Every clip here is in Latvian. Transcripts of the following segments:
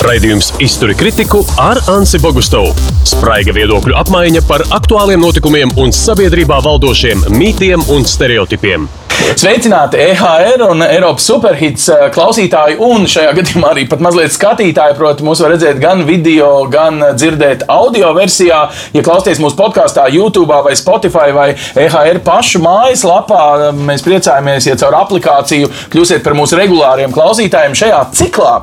Raidījums Izturi kritiku ar Ansi Bogustovu. Spraiga viedokļu apmaiņa par aktuāliem notikumiem un sabiedrībā valdošiem mītiem un stereotipiem. Sveicināti EHR un Eiropas superhits eh, klausītāji, un šajā gadījumā arī pat mazliet skatītāji. Protams, mūs var redzēt gan video, gan dzirdēt audio versijā. Ja klausāties mūsu podkāstā, YouTube vai Spotify vai EHR pašu mājaslapā, mēs priecājamies, ja caur aplikāciju kļūsiet par mūsu regulāriem klausītājiem šajā ciklā,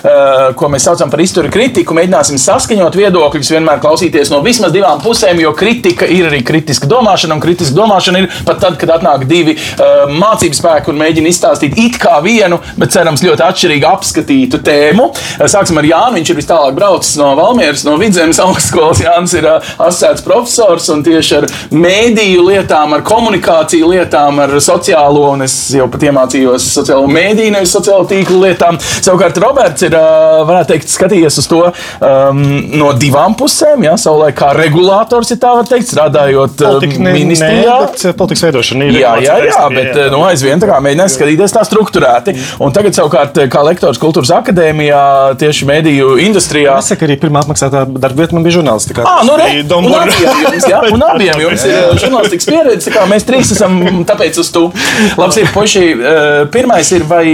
eh, ko mēs saucam par izturi kritiku. Mēģināsim saskaņot viedokļus, vienmēr klausīties no vismaz divām pusēm, jo kritika ir arī kritiska domāšana, un kritiska domāšana ir pat tad, kad atnāk divi uh, mācību spēku un mēģina izstāstīt it kā vienu, bet cerams ļoti atšķirīgu apskatītu tēmu. Sāksim ar Jānu. Viņš ir vis tālāk braucis no Valmieras, no Vidzemes augstskolas. Jānis ir asociēts profesors un tieši ar mēdīju lietām, ar komunikāciju lietām, ar sociālo, un es jau pat iemācījos sociālo mēdīju, nevis sociālo tīklu lietām. Savukārt Roberts ir, varētu teikt, skatījies uz to um, no divām pusēm. Jā, savulaik kā regulators, ja tā var teikt, strādājot Politika, ne, ministrijā. Ne, politikas veidošana ir. Jā, jā, jā, bet bet nu, aizvien tā kā mēģinās skatīties tā struktūrēti. Un tagad, savukārt, kā lektors Kultūras akadēmijā, tieši mediju industrijā. Es saku, arī pirmā apmaksātā darba vieta man bija žurnālistika. Ah, nu, re, un abiem jums, jā, un abiem jums ir žurnālistikas pieredze, kā mēs trīs esam tāpēc uz tu. Labs ir, puši, pirmais ir, vai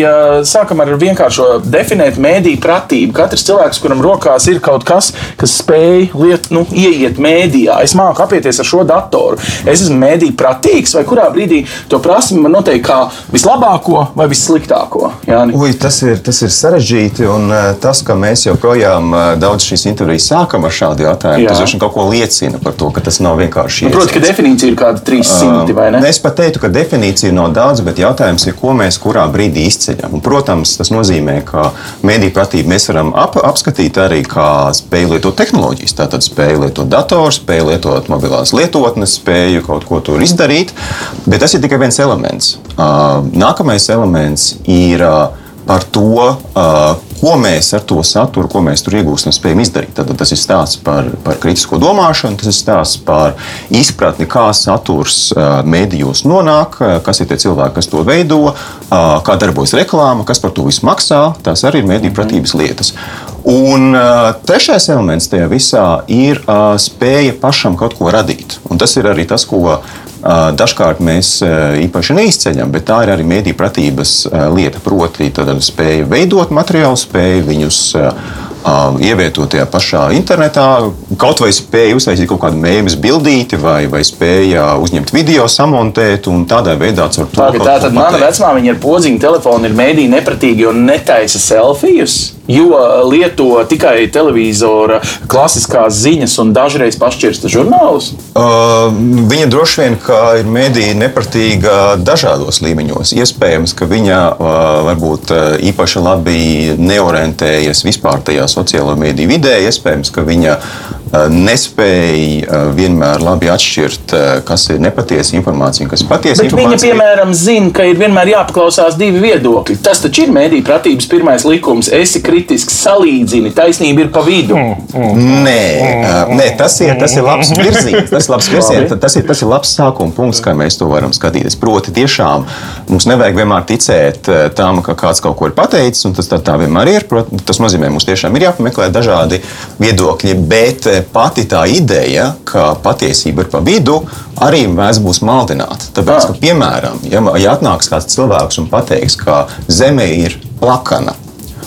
sākam ar vienkāršo definēt mēdīju pratību. Katrs cilvēks, kuram rokās ir kaut kas, kas spēj liet, nu, ieiet mēdījā, es māku apieties ar šo datoru. Es esmu mēdīju pratīgs, vai kurā brīdī to prasmi man noteikt kā vislabāko vai vissliktāko. Ui, tas, ir, tas ir sarežģīti. Un uh, tas, ka mēs joprojām uh, daudz šīs intervijas sākam ar šādu jautājumu, Jā. tas jau kaut ko liecina par to, ka tas nav vienkārši. Nu, Protams, ka definīcija ir kāda 300 vai ne? Es pat teiktu, ka definīcija nav daudz, bet jautājums ir, ko mēs kurā brīdī izceļam. Un, protams, tas nozīmē, ka mediju pratību mēs varam ap, apskatīt arī kā spēju lietot tehnoloģijas. Tātad spēju lietot dators, spēju lietot mobilās lietotnes, spēju kaut ko tur izdarīt. Bet tas ir tikai viens elements. Nākamais elements ir par to, ko mēs ar to saturu, ko mēs tur iegūstam, spējam izdarīt. Tad tas ir stāsts par, par kritisko domāšanu, tas ir stāsts par izpratni, kā saturs mēdījos nonāk, kas ir tie cilvēki, kas to veido, kā darbojas reklāma, kas par to visu maksā. Tās arī ir mēdīņu pratības lietas. Un trešais elements tajā visā ir spēja pašam kaut ko radīt. Un tas ir arī tas, ko Dažkārt mēs īpaši neizceļam, bet tā ir arī mēdīņu pratības lieta. Proti, spēja veidot materiālu, spēja viņus ievietot tajā pašā internetā, kaut vai spēja uztaisīt kaut kādu mēmijas bildīti, vai, vai spēja uzņemt video, samontēt un tādā veidā caur to. Tā tad mana vecmāmiņa ar podziņu telefonu ir mēdī nepratīgi un netaisa selfijus jo lieto tikai televizora klasiskās ziņas un dažreiz pašķirsta žurnālus? Uh, viņa droši vien ir mēdīja nepratīga dažādos līmeņos. Iespējams, ka viņa uh, varbūt uh, īpaši labi neorientējas vispār tajā sociālo mediju vidē. Iespējams, ka viņa uh, nespēja uh, vienmēr labi atšķirt, kas ir nepatiesa informācija un kas ir patiesa informācija. Viņa, piemēram, zina, ka ir vienmēr jāpaklausās divi viedokļi. Tas taču ir mēdīņu pratības pirmais likums. Esi kritisks, salīdzini, taisnība ir pa vidu. Mm, mm. Nē, nē tas, ir, tas ir labs virziens, tas ir labs virziens, tas ir, tas ir labs sākuma punkts, kā mēs to varam skatīties. Proti, tiešām mums nevajag vienmēr ticēt tam, ka kāds kaut ko ir pateicis, un tas tā, tā vienmēr ir. Prot, tas nozīmē, mums tiešām ir jāpameklē dažādi viedokļi, bet pati tā ideja, ka patiesība ir pa vidu, arī mēs būs maldināti. Tāpēc, ka, piemēram, ja, ja atnāks kāds cilvēks un pateiks, ka Zeme ir plakana,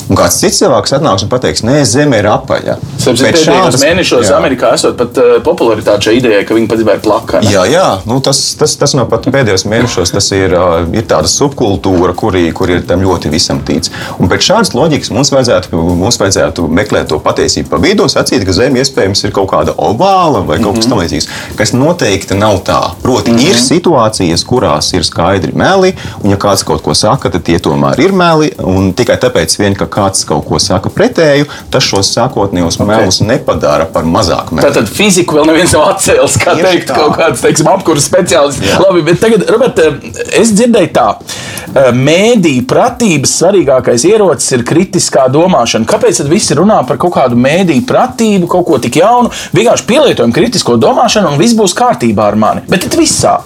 un kāds cits cilvēks atnāks un pateiks, nē, Zeme ir apaļa. Pēc šādas mēnešos jā. Amerikā esot pat uh, popularitāte šai idejai, ka viņi patiesībā ir plakani. Jā, jā nu, tas, tas, tas nav pat pēdējos mēnešos, tas ir, uh, ir tāda subkultūra, kur, kur ir tam ļoti visam tīts. Un pēc šādas loģikas mums vajadzētu, mums vajadzētu meklēt to patiesību pa vidu, sacīt, ka Zeme iespējams ir kaut kāda ovāla vai kaut kas mm -hmm. tamlīdzīgs, kas noteikti nav tā. Proti, mm -hmm. ir situācijas, kurās ir skaidri meli, un ja kāds kaut ko saka, tad tie tomēr ir meli, un tikai tāpēc vien, ka kāds kaut ko saka pretēju, tas šos sākotnējos okay. melus nepadara par mazāk melu. Tātad fiziku vēl neviens nav atcēlis, kā Tieši teikt, tā. kaut kāds, teiksim, apkurss speciālists. Labi, bet tagad, Robert, es dzirdēju tā. Mēdīņu pratības svarīgākais ierocis ir kritiskā domāšana. Kāpēc tad visi runā par kaut kādu mēdīņu pratību, kaut ko tik jaunu? Vienkārši pielietojam kritisko domāšanu un viss būs kārtībā ar mani. Bet tas visā.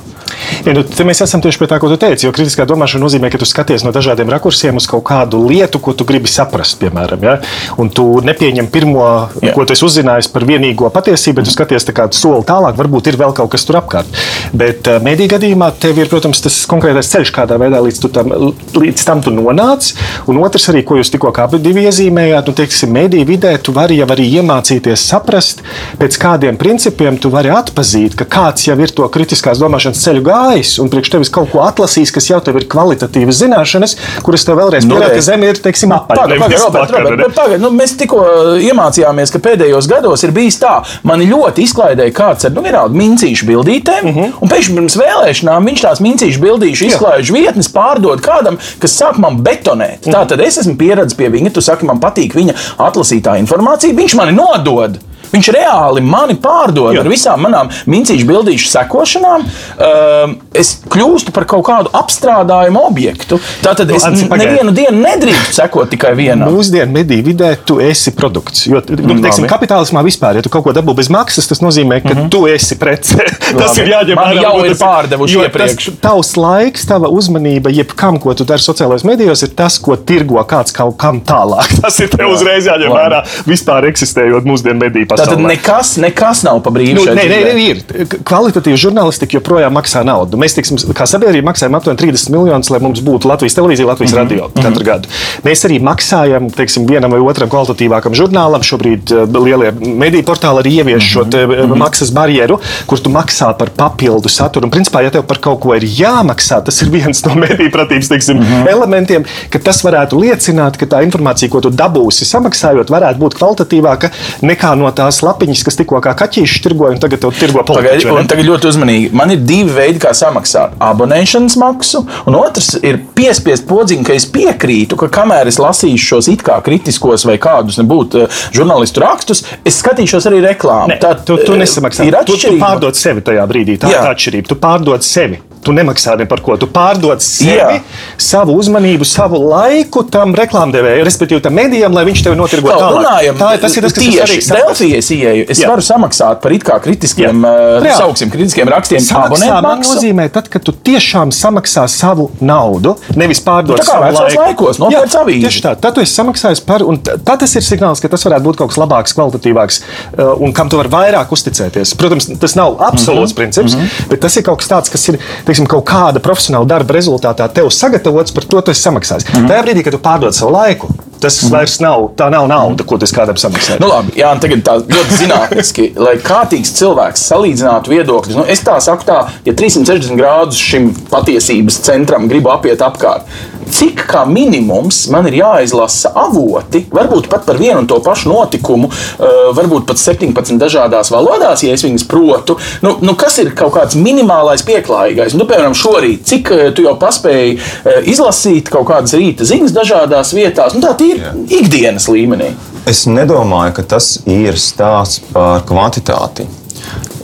Ja, nu, mēs esam tieši pie tā, ko tu teici. Jo kritiskā domāšana nozīmē, ka tu skaties no dažādiem rakursiem uz kaut kādu lietu, ko tu gribi saprast, piemēram. Ja? Un tu nepieņem pirmo, Jā. ko tu uzzinājis par vienīgo patiesību, bet tu skaties tā kā soli tālāk. Varbūt ir vēl kaut kas tur apkārt. Bet uh, mēdī gadījumā tev ir, protams, tas konkrētais ceļš, kādā veidā līdz, tu tam, līdz tam tu nonāc. Un otrs arī, ko jūs tikko abi iezīmējāt, nu, teiksim, mēdī vidē tu vari jau arī iemācīties saprast, pēc kādiem principiem tu vari atpazīt, ka kāds jau ir to kritiskās domāšanas ceļu gājis un priekš tevis kaut ko atlasījis, kas jau tev ir kvalitatīvas zināšanas, kuras tev vēlreiz Nu, pierāda, ka zeme ir, teiksim, apaļa. Nu, mēs tikko iemācījāmies, ka pēdējos gados ir bijis tā, man ļoti izklaidēja kāds ar nu, mincīšu bildītēm, uh Mhm. -huh. un pēkšņi pirms vēlēšanām viņš tās mincīšu bildīšu izklaižu vietnes pārdod kādam, kas sāk man betonēt. Mhm. Tā tad es esmu pieredzējis pie viņa, tu saki, man patīk viņa atlasītā informācija, viņš mani nodod. Viņš reāli mani pārdod Jā. ar visām manām mincīšu bildīšu sekošanām. Um, es kļūstu par kaut kādu apstrādājumu objektu. Tātad es Anci, pagaidi. nevienu dienu nedrīkstu sekot tikai vienam. Mūsdienu mediju vidē tu esi produkts. Jo, nu, teiksim, kapitālismā vispār, ja tu kaut ko dabū bez maksas, tas nozīmē, ka mm -hmm. tu esi prece. tas ir jāņem vērā, jau ir pārdevuši iepriekš. Tas, tavs laiks, tava uzmanība, jebkam, ko tu dari sociālajos medijos, ir tas, ko tirgo kāds kaut kam tālāk. Tas ir tev uzreiz jāņem vērā, vispār eksistējot mūsdienu mediju pasaulē. Tātad nekas, nekas nav pa brīvu. Nu, nē, nē, nē, ir. Kvalitatīva žurnālistika joprojām maksā naudu. Mēs, tiksim, kā sabiedrība, maksājam aptuveni 30 miljonus, lai mums būtu Latvijas televīzija, Latvijas mm -hmm. radio katru gadu. Mēs arī maksājam teiksim, vienam vai otram kvalitatīvākam žurnālam. Šobrīd uh, lielie mediju portāli arī ievieš šo te, uh, maksas barjeru, kur tu maksā par papildu saturu. Un, principā, ja tev par kaut ko ir jāmaksā, tas ir viens no mediju pratības teiksim, mm -hmm. elementiem, ka tas varētu liecināt, ka tā informācija, ko tu dabūsi samaksājot, varētu būt kvalitatīvāka nekā no tās lapiņas, kas tikko kā kaķīši tirgoja un tagad tev tirgo Pagaidi, ne? un tagad ļoti uzmanīgi. Man ir divi veidi, kā samaksāt. Abonēšanas maksu, un otrs ir piespiest podziņu, ka es piekrītu, ka kamēr es lasīšu šos it kā kritiskos vai kādus nebūtu eh, žurnālistu rakstus, es skatīšos arī reklāmu. Nē, Tad, tu, tu eh, nesamaksā. Tu, tu pārdod sevi tajā brīdī. Tā Jā. ir tā atšķirība. Tu pārdod sevi. Tu nemaksā ne par ko. Tu pārdod sevi, Jā. savu uzmanību, savu laiku tam reklāmdevējam, respektīvi tam medijam, lai viņš tevi notirgo tālāk. runājam, Tā ir tas, ir tas kas ir tieši saprast. Delfī es ieeju. Es Jā. varu samaksāt par it kā kritiskiem, Jā. sauksim, kritiskiem rakstiem. Samaksā abonentu man maksu. nozīmē, tad, kad tu tiešām samaksā savu naudu, nevis pārdod Nu, tā savu laiku. laikos, nopērc avīzi. Tieši tā, tad tu esi samaksājis par, un t- tad tas ir signāls, ka tas varētu būt kaut kas labāks, kvalitatīvāks, uh, un kam tu vari vairāk uzticēties. Protams, tas nav absolūts mm -hmm. princips, mm -hmm. bet tas ir kaut kas tāds, kas ir teiksim, kaut kāda profesionāla darba rezultātā tev sagatavots, par to tu esi samaksājis. Mm -hmm. Tajā brīdī, kad tu pārdod savu laiku, tas mm vairs nav, tā nav nauda, ko esi kādam samaksājis. Nu, labi, jā, tagad tā ļoti zinātniski, lai kārtīgs cilvēks salīdzinātu viedokļus. Nu, es tā saku, tā, ja 360 grādus šim patiesības centram gribu apiet apkārt, cik kā minimums man ir jāizlasa avoti, varbūt pat par vienu un to pašu notikumu, uh, varbūt pat 17 dažādās valodās, ja es viņas protu. Nu, nu, kas ir kaut kāds minimālais pieklājīgais? Nu, piemēram, šorīt, cik uh, tu jau paspēji uh, izlasīt kaut kādas rīta ziņas dažādās vietās, nu, tā ir ikdienas līmenī. Es nedomāju, ka tas ir stāsts par kvantitāti.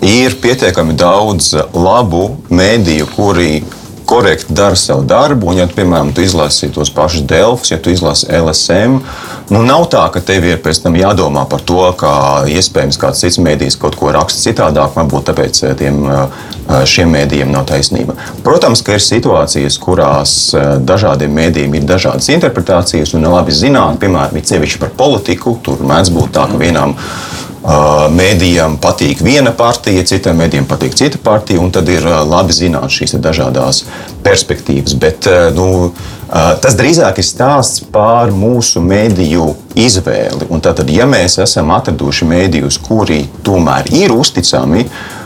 Ir pietiekami daudz labu mēdīju, kuri korekti dara savu darbu. Un, ja, piemēram, tu izlasi tos pašus Delfus, ja tu izlasi LSM, nu nav tā, ka tev ir pēc tam jādomā par to, ka iespējams kāds cits mēdījis kaut ko raksta citādāk, varbūt tāpēc eh, tiem, eh, šiem mēdījiem nav taisnība. Protams, ka ir situācijas, kurās eh, dažādiem mēdījiem ir dažādas interpretācijas un ir labi zināt, piemēram, it sevišķi par politiku. Tur mēdz būt tā, ka vienām Uh, mēdījiem patīk viena partija, citiem mēdījiem patīk cita partija, un tad ir labi zināt šīs dažādas perspektīvas. Bet nu, tas drīzāk ir stāsts par mūsu mēdīju izvēli. Un Tātad, ja mēs esam atraduši mēdījus, kuri tomēr ir uzticami, Uh,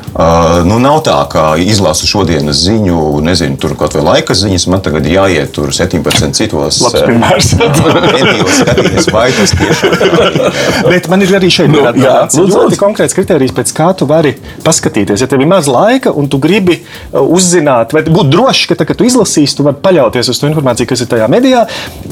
nu, nav tā, ka izlasu šodienas ziņu, nezinu, tur kaut vai laika ziņas, man tagad jāiet tur 17 citos mēdījos skatīties, vai tas tiešām ir. Bet man ir arī šeit Nu, jā, ļoti lūdzu, lūdzu. konkrēts kriterijs, pēc kā tu vari paskatīties. Ja tev ir maz laika un tu gribi uh, uzzināt, vai būt drošs, ka, tā, kad tu izlasīsi, tu vari paļauties uz to informāciju, kas ir tajā medijā,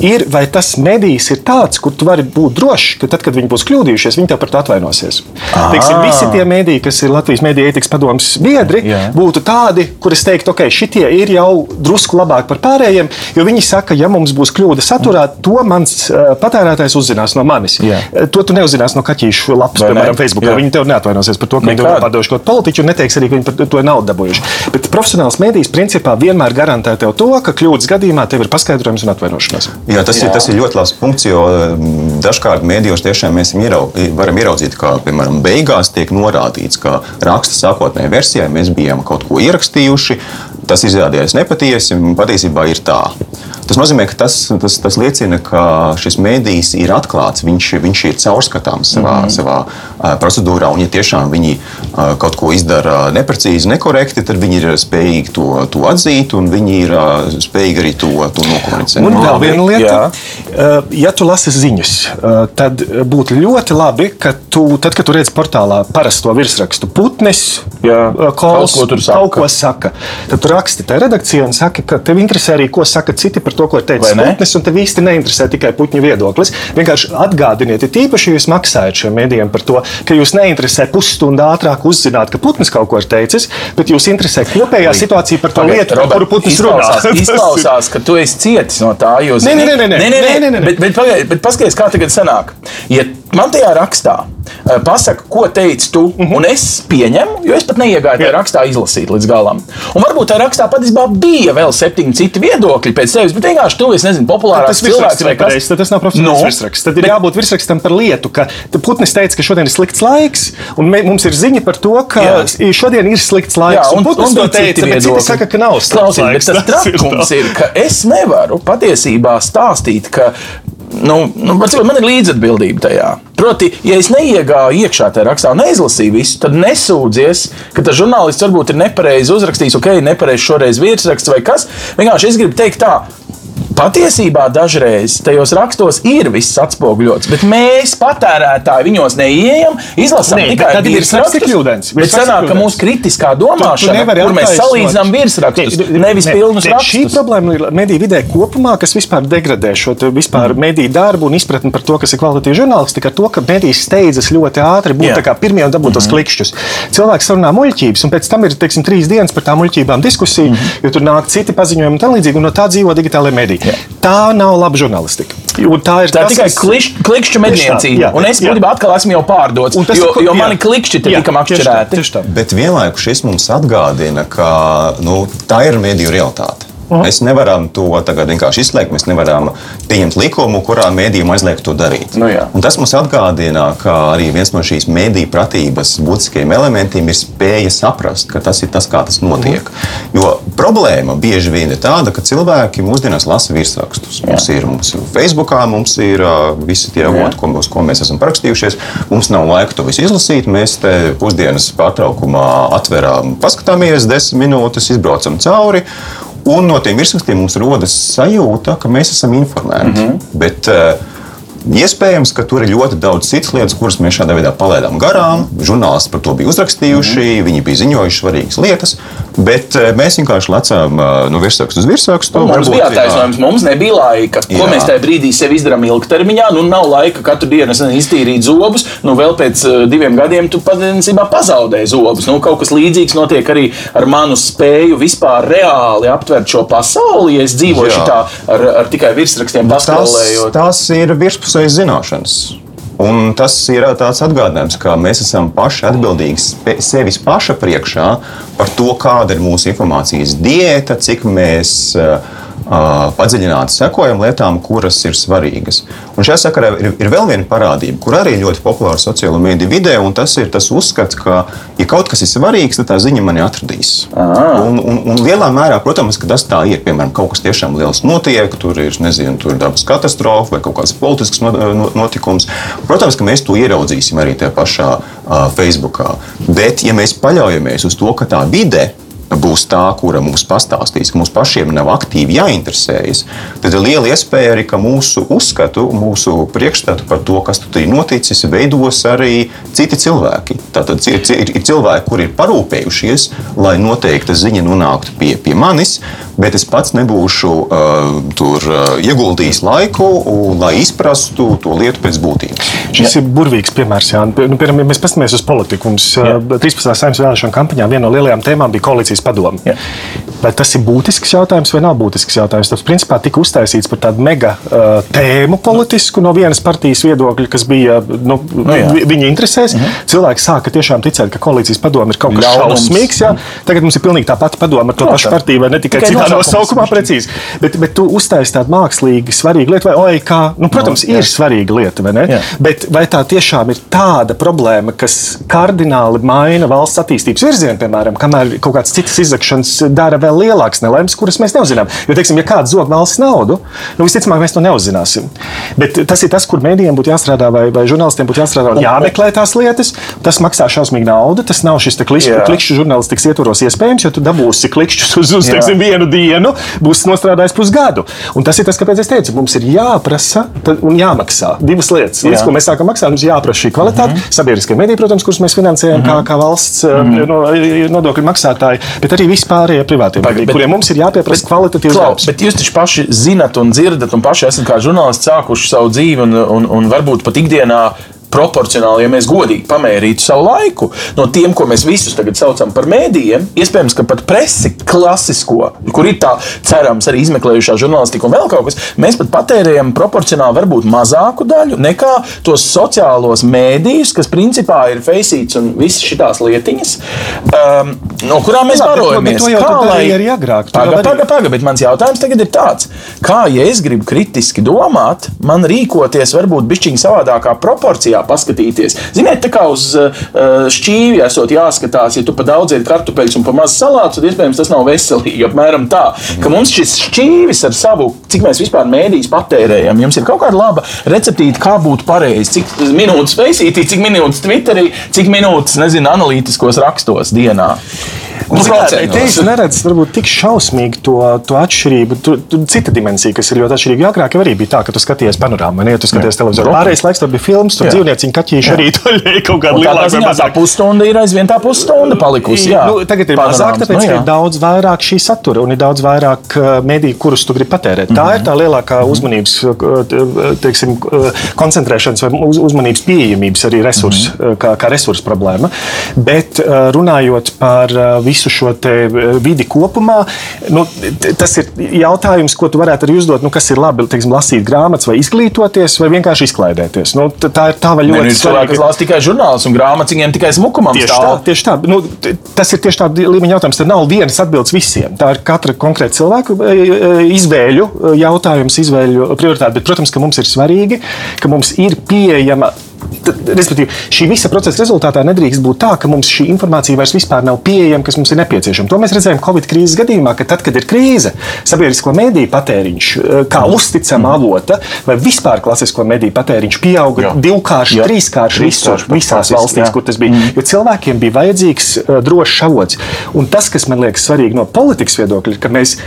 ir vai tas medijs ir tāds, kur tu vari būt drošs, ka tad, kad viņi būs kļūdījušies, viņi tev par to atvainosies. Teiksim, visi tie mediji, kas ir Latvijas mediju ētikas žurnālistikas padomus biedri Jā. būtu tādi, kuriem teikt, ok, šitie ir jau drusku labāk par pārējiem, jo viņi saka, ja mums būs kļūda saturā, to mans uh, patērētājs uzzinās no manis. Jā. Uh, To tu neuzzināsi no kaķīšu lapas, Vai ne? piemēram, Facebook. Jā. Viņi tev neatvainosies par to, ka viņi tev pārdevuši kaut kādu politiķu un neteiks arī, ka viņi par to naudu dabūjuši. Bet profesionāls mēdījis principā vienmēr garantē tev to, ka kļūdas gadījumā tev ir paskaidrojums un atvainošanās. Jā, tas, Jā. Ir, tas ir ļoti labs punkts, jo mm, dažkārt mēdījos tiešām mēs ierau, varam ieraudzīt, ka, piemēram, beigās tiek norādīts, ka raksta sākotnējā versijā mēs bijām kaut ko ierakstījuši. Tas izrādījās nepatiesi, un patiesībā ir tā. Tas nozīmē, ka tas, tas, tas liecina, ka šis mēdījis ir atklāts, viņš, viņš ir caurskatāms savā, mm -hmm. savā ā, procedūrā. Un, ja tiešām viņi ā, kaut ko izdara neprecīzi, nekorekti, tad viņi ir spējīgi to, to atzīt un viņi ir ā, spējīgi arī to, to nokomunicēt. Un vēl viena lieta, jā. uh, ja tu lasi ziņas, uh, tad būtu ļoti labi, ka tu, tad, kad tu redz portālā parasto virsrakstu, putnis, Jā. uh, kols, Kaut ko tur saka. kaut ko saka, tad tu raksti tajā redakcijā un saki, ka tev interesē arī, ko saka citi par to, ko ir teicis putnis, un tev īsti neinteresē tikai puķņu viedoklis. Vienkārši atgādiniet, ir tīpaši, ja jūs maksājat šiem mēdījiem par to, ka jūs neinteresē pusstundu ātrāk uzzināt, ka putnis kaut ko ir teicis, bet jūs interesē kopējā situācija par to Pagaid, lietu, par Robert, kuru putnis runā. izklausās, ka tu esi cietis no tā. Jo, Nē, nē, nē, nē, nē. nē, nē, Nē, nē. Bet, bet, pagaid, bet paskaties, kā tagad sanāk. Ja man tajā rakstā eh, pasaka, ko teici tu, Mhm. -huh. un es pieņemu, jo es pat neiegāju tajā rakstā izlasīt līdz galam. Un varbūt tajā rakstā patiesībā bija vēl septiņi citi viedokļi pēc tevis, bet vienkārši tu esi, nezinu, populārāks cilvēks vai pareizs, tad tas nav profesionāls Nu, no, virsraksts. Tad ir jābūt virsrakstam par lietu, ka te Putins teica, ka šodien ir slikts laiks, un me, mums ir ziņa par to, ka Jā. Šodien ir slikts laiks. Jā, un, un to bija citi teica, bet citi saka, ka nav slikts laiks. bet tas Tas ir trakums ir, ka es nevaru patiesībā stāstīt, ka. Nu, nu, man ir līdzatbildība tajā. Proti, ja es neiegāju iekšā tajā rakstā un neizlasīju visu, tad nesūdzies, ka tas žurnālists varbūt ir nepareizi uzrakstījis, ok, nepareizi šoreiz virsraksts vai kas. Vienkārši es gribu teikt tā. Patiesībā dažreiz tajos rakstos ir viss atspoguļots, bet mēs, patērētāji, viņos neieejam, izlasām Nē, tikai bet tad ir virsraksts ir sanāk, ka mūsu kritiskā Tu- tu domāšana, nevari kur mēs salīdzinām virsrakstus, Ne, nevis ne, pilnus ne, Šī rakstus. problēma ir mediju vidē kopumā, kas vispār degradē šo vispār Mm. mediju darbu un izpratni par to, kas ir kvalitatīva žurnālistika, ar to, ka medijas steidzas ļoti ātri būt kā pirmie un dabūt tos klikšķus. Cilvēks runā muļķības, un pēc tam ir teiksim, trīs dienas par tām muļķībām diskusija, Mm-hmm. jo tur nāk citi paziņojumi un tā līdzīgi, un no tā dzīvo digitālajā medija. Tā nav laba žurnālistika. Un Tā ir Tā ir tas, tikai kliš, klikšķu medniecība. jā, Un es jā. būtībā atkal esmu jau pārdots, tas jo, ir jo jā. mani klikšķi te Jā, tika tieši tā, makšķerēti. tieši tā. Bet vienlaikus šis mums atgādina, ka nu, tā ir mediju realitāte. Mēs nevaram to tagad vienkārši izslēgt. Mēs nevaram pieņemt likumu, kurā mēdījiem aizliegt to darīt. Nu jā. Un tas mums atgādina, ka arī viens no šīs mēdīju pratības būtiskajiem elementiem ir spēja saprast, ka tas ir tas, kā tas notiek. Jo problēma bieži vien ir tāda, ka cilvēki mūsdienās lasa virsrakstus. Mums ir, mums ir Facebook, mums ir visi tie avoti, ko, uz ko mēs esam parakstījušies. Mums nav laika to visu izlasīt. Mēs te pusdienas pārtraukumā atveram, paskatāmies desmit minūtes, izbraucam cauri. Un no tiem virsrakstiem mums rodas sajūta, ka mēs esam informēti. Mm -hmm. Bet, uh, Iespējams, ka tur ir ļoti daudz citas lietas, kuras mēs šādā veidā palaidām garām. Žurnālisti par to bija uzrakstījuši, mm -hmm. viņi bija ziņojuši svarīgas lietas, bet eh, mēs vienkārši lecām eh, no virsrakstu uz virsrakstu. Mums Varbūt, bija attaisnojums, mums nebija laika. Ko Jā. mēs tajā brīdī sev izdarām ilgtermiņā? Nu, nav laika katru dienu iztīrīt zobus. Nu, vēl pēc uh, diviem gadiem tu patiesībā pazaudēji zobus. Nu, kaut kas līdzīgs notiek arī ar manu spēju vispār reāli aptvert šo pasauli. Ja es dzīvoju šitā ar, ar tikai virsrakstiem, Tas, paskalējot. tas ir virspusējas zināšanas. Un tas ir tāds atgādinājums, ka mēs esam paši atbildīgi sevis paša priekšā par to, kāda ir mūsu informācijas diēta, cik mēs uh, padziļināti sekojam lietām, kuras ir svarīgas. Un šajā sakarā ir, ir vēl viena parādība, kur arī ir ļoti populāra sociālo mediju vidē, un tas ir tas uzskats, ka, ja kaut kas ir svarīgs, tad tā ziņa mani atradīs. Un, un, un lielā mērā, protams, tas tā ir. Piemēram, kaut kas tiešām liels notiek, tur ir, nezinu, tur ir dabas katastrofa vai kaut kāds politisks no- no- notikums. Protams, ka mēs to ieraudzīsim arī tajā pašā uh, Facebookā. Bet, ja mēs paļaujamies uz to, ka tā vide būs tā, kura mums pastāstīs, ka mums pašiem nav aktīvi jāinteresējas, tad ir liela iespēja arī, ka mūsu uzskatu, mūsu priekšstatu par to, kas tur ir noticis, veidos arī citi cilvēki. Tātad ir, ir, ir cilvēki, kuri ir parūpējušies, lai noteikta ziņa nonāktu pie, pie manis, bet es pats nebūšu uh, tur uh, ieguldījis laiku, uh, lai izprastu to lietu pēc būtības. Šis ja. ir burvīgs piemērs. Jā. Nu, piemēram, ja mēs paskatāmies uz politiku, mums ja. 13. saimnes vēlēšana kampaņā viena no lielajām tēmām bija koalīcijas padome. Ja. Vai tas ir būtisks jautājums vai nav būtisks jautājums? Tas principā tika uztaisīts par tādu mega uh, tēmu politisku no vienas partijas viedokļa, kas bija nu, nu, jā. viņa interesēs. Mhm. Cilvēki sāka tiešām ticēt, ka koalīcijas padome ir kaut kas šausmīgs. Jā. Tagad mums ir pilnīgi tā pati padome ar to pašu partiju, vai ne tikai, tikai citā nosaukumā precīzi. Bet, bet tu uztaisīji tādu mākslīgi svarīgu lietu, vai oi, kā, nu, protams, no, jā. ir svarīga lieta, vai ne? Jā. Bet vai tā tiešām ir tāda problēma, kas kardināli maina valsts attīstības virzienu, piemēram, kamēr kaut kāds cits izzakšanas dara vēl lielākas nelaimes, kuras mēs neuzzinām. Jo, teiksim, ja kāds zog valsts naudu, nu, visticamāk, mēs to neuzzināsim. Bet tas ir tas, kur mēdījiem būtu jāstrādā, vai, vai žurnālistiem būtu jāstrādā un jāmeklē tās lietas. Tas maksā šausmīgu naudu. Tas nav šis klikšķu, klikšķu žurnālistikas ietvaros iespējams, jo tu dabūsi klikšķus uz, uz teiksim, vienu dienu, būs nostrādājis pusgadu. Un tas ir tas, kāpēc es teicu, mums ir jāprasa un jāmaksā divas lietas. Līdz ko mēs sākam maksāt, mums jāprasa šī kvalitāte. Mm -hmm. Sabiedriskie mediji, protams, kurus mēs finansējam mm -hmm. kā, kā valsts mm -hmm. no, nodokļu maksātāji, bet arī vispārējie privātie mediji, kuriem mums ir jāpieprasa kvalitatīvs darbs. Bet jūs taču paši zinat un dzirdat, un paši esat kā žurnālisti sākuši savu dzīvi un, un, un varbūt pat ikdienā proporcionāli, ja mēs godīgi pamērītu savu laiku no tiem, ko mēs visus tagad saucam par mēdījiem, iespējams, ka pat presi klasisko, kur ir tā cerams arī izmeklējušā žurnālistika un vēl kaut kas, mēs pat patērējam proporcionāli varbūt mazāku daļu nekā tos sociālos mēdījus, kas principā ir feisīts un visas šīs lietiņas, um, no kurām mēs barojamies. To jau kā, lai... arī agrāk. Paga, paga, paga, bet mans jautājums tagad ir tāds, kā, ja es gribu kritiski domāt, man rīkoties varbūt bišķiņ savādākā proporcijā paskatīties. Ziniet, tā kā uz uh, šķīvi esot jāskatās, ja tu pa daudz ēd kartupeļus un pa maz salātu, tad iespējams tas nav veselīgi. Apmēram tā, ka mums šis šķīvis ar savu, cik mēs vispār mēdīs patērējam, jums ir kaut kāda laba receptīte, kā būtu pareizi, cik minūtes veisītī, cik minūtes Twitterī, cik minūtes, nezinu, analītiskos rakstos dienā. Es neredzu, varbūt tik šausmīgi to, to atšķirību. Tur, tur cita dimensija, kas ir ļoti atšķirīga. Agrāk arī bija tā, ka tu skaties panorāmu, ne, ja tu skaties televizoru. Pārējais laiks tur bija filmas, tur dzīvnieciņi, kaķīši arī tur bija kaut kāda lielāka. Tā pusstunda ir aizvien tā pusstunda palikusi. Jā. Nu, tagad ir mazāk, tāpēc, nu, ka ir daudz vairāk šī satura un ir daudz vairāk uh, mediju, kurus tu gribi patērēt. Tā ir tā mhm. lielākā mhm. uzmanības, uh, teiksim, uh, koncentrēšanas vai uzmanības pieejamības arī resursu, mhm. kā, kā resursu problēma. Bet runājot par visu šo vidi kopumā, nu, tas ir jautājums, ko tu varētu arī uzdot. Nu, kas ir labi teiksim, lasīt grāmatas, vai izglītoties, vai vienkārši izklaidēties? Nu, tā ir tā ļoti ne, nu, cilvēki, kas lasa tikai žurnālus un grāmatas, viņiem tikai smukumam tieši stāv. tā. Tieši tā. Nu, tas ir tieši tāds līmeņa jautājums. Tad nav vienas atbildes visiem. Tā ir katra konkrēta cilvēka e, e, izvēļu jautājums, izvēļu prioritāte. Bet, protams, ka mums ir svarīgi, ka mums ir pieejama Respektīvi, šī visa procesa rezultātā nedrīkst būt tā, ka mums šī informācija vairs nav pieejama, kas mums ir nepieciešama. To mēs redzējām Covid krīzes gadījumā, ka tad, kad ir krīze, sabiedrisko mediju patēriņš, eh, kā uzticama mm. avota, vai vispār klasisko mediju patēriņš pieauga divkārši, trīskārši visur, visās valstīs, jā. kur tas bija. Mm. Jo cilvēkiem bija vajadzīgs uh, drošs avots. Un tas, kas man liekas svarīgi no politikas viedokļa, ir, ka mēs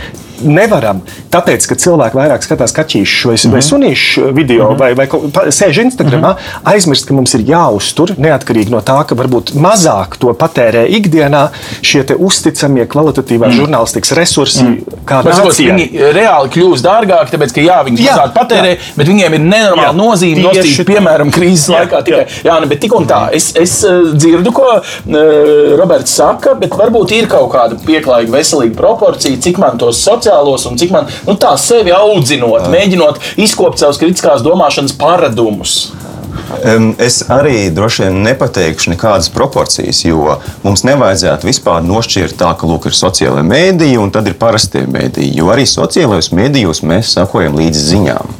nevaram, tāpēc, ka cilvēki vairāk skatās kaķīšu vai, mm -hmm. vai sunīšu video mm -hmm. vai, vai sēž Instagramā, mm -hmm. aizmirst, ka mums ir jāuztur neatkarīgi no tā, ka varbūt mazāk to patērē ikdienā šie uzticamie kvalitatīvā mm -hmm. žurnālistikas resursi. Mm -hmm. Viņi reāli kļūst dārgāki, tāpēc, ka jā, viņi jā, mazāk patērē, jā. bet viņiem ir nenormāla nozīme nostīt, piemēram, krīzes jā, laikā. Tikai, jā. Jā, bet tik un tā, es, es eh, dzirdu, ko uh, Roberts saka, bet varbūt ir kaut kāda pieklājīga, veselīga proporcija, cik man tos sociāli sociālos un cik man nu, tā sevi audzinot, Jā. mēģinot izkopt savus kritiskās domāšanas paradumus. Es arī droši vien nepateikšu nekādas proporcijas, jo mums nevajadzētu vispār nošķirt tā, ka lūk, ir sociālai mēdīji un tad ir parastie mēdīji. Jo arī sociālajos mēdījos mēs sakojam līdzi ziņām.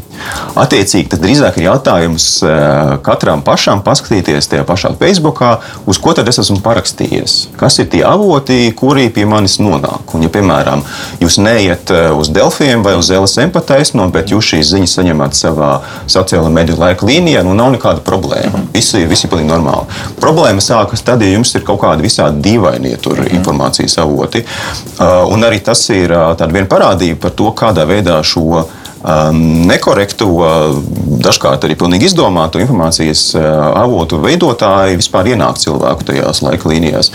Attiecīgi, tas drīzāk ir jautājums eh, katram pašam paskatīties tajā pašā Facebookā, uz ko tad es esmu parakstījies. Kas ir tie avoti, kuri pie manis nonāk? Un, ja, piemēram, jūs neiet eh, uz Delfiem vai uz LSM pataisno, bet jūs šīs ziņas saņemat savā sociālajā mediju laika līnijā, nu nav nekāda problēma. Viss ir, viss ir pilnīgi normāli. Problēma sākas tad, ja jums ir kaut kādi visādi dīvaini tur informācijas avoti. Uh, un arī tas ir tāda viena parādība par to, kādā veidā šo um, nekorektu, dažkārt arī pilnīgi izdomātu informācijas avotu veidotāji vispār ienāk cilvēku tajās laika līnijās.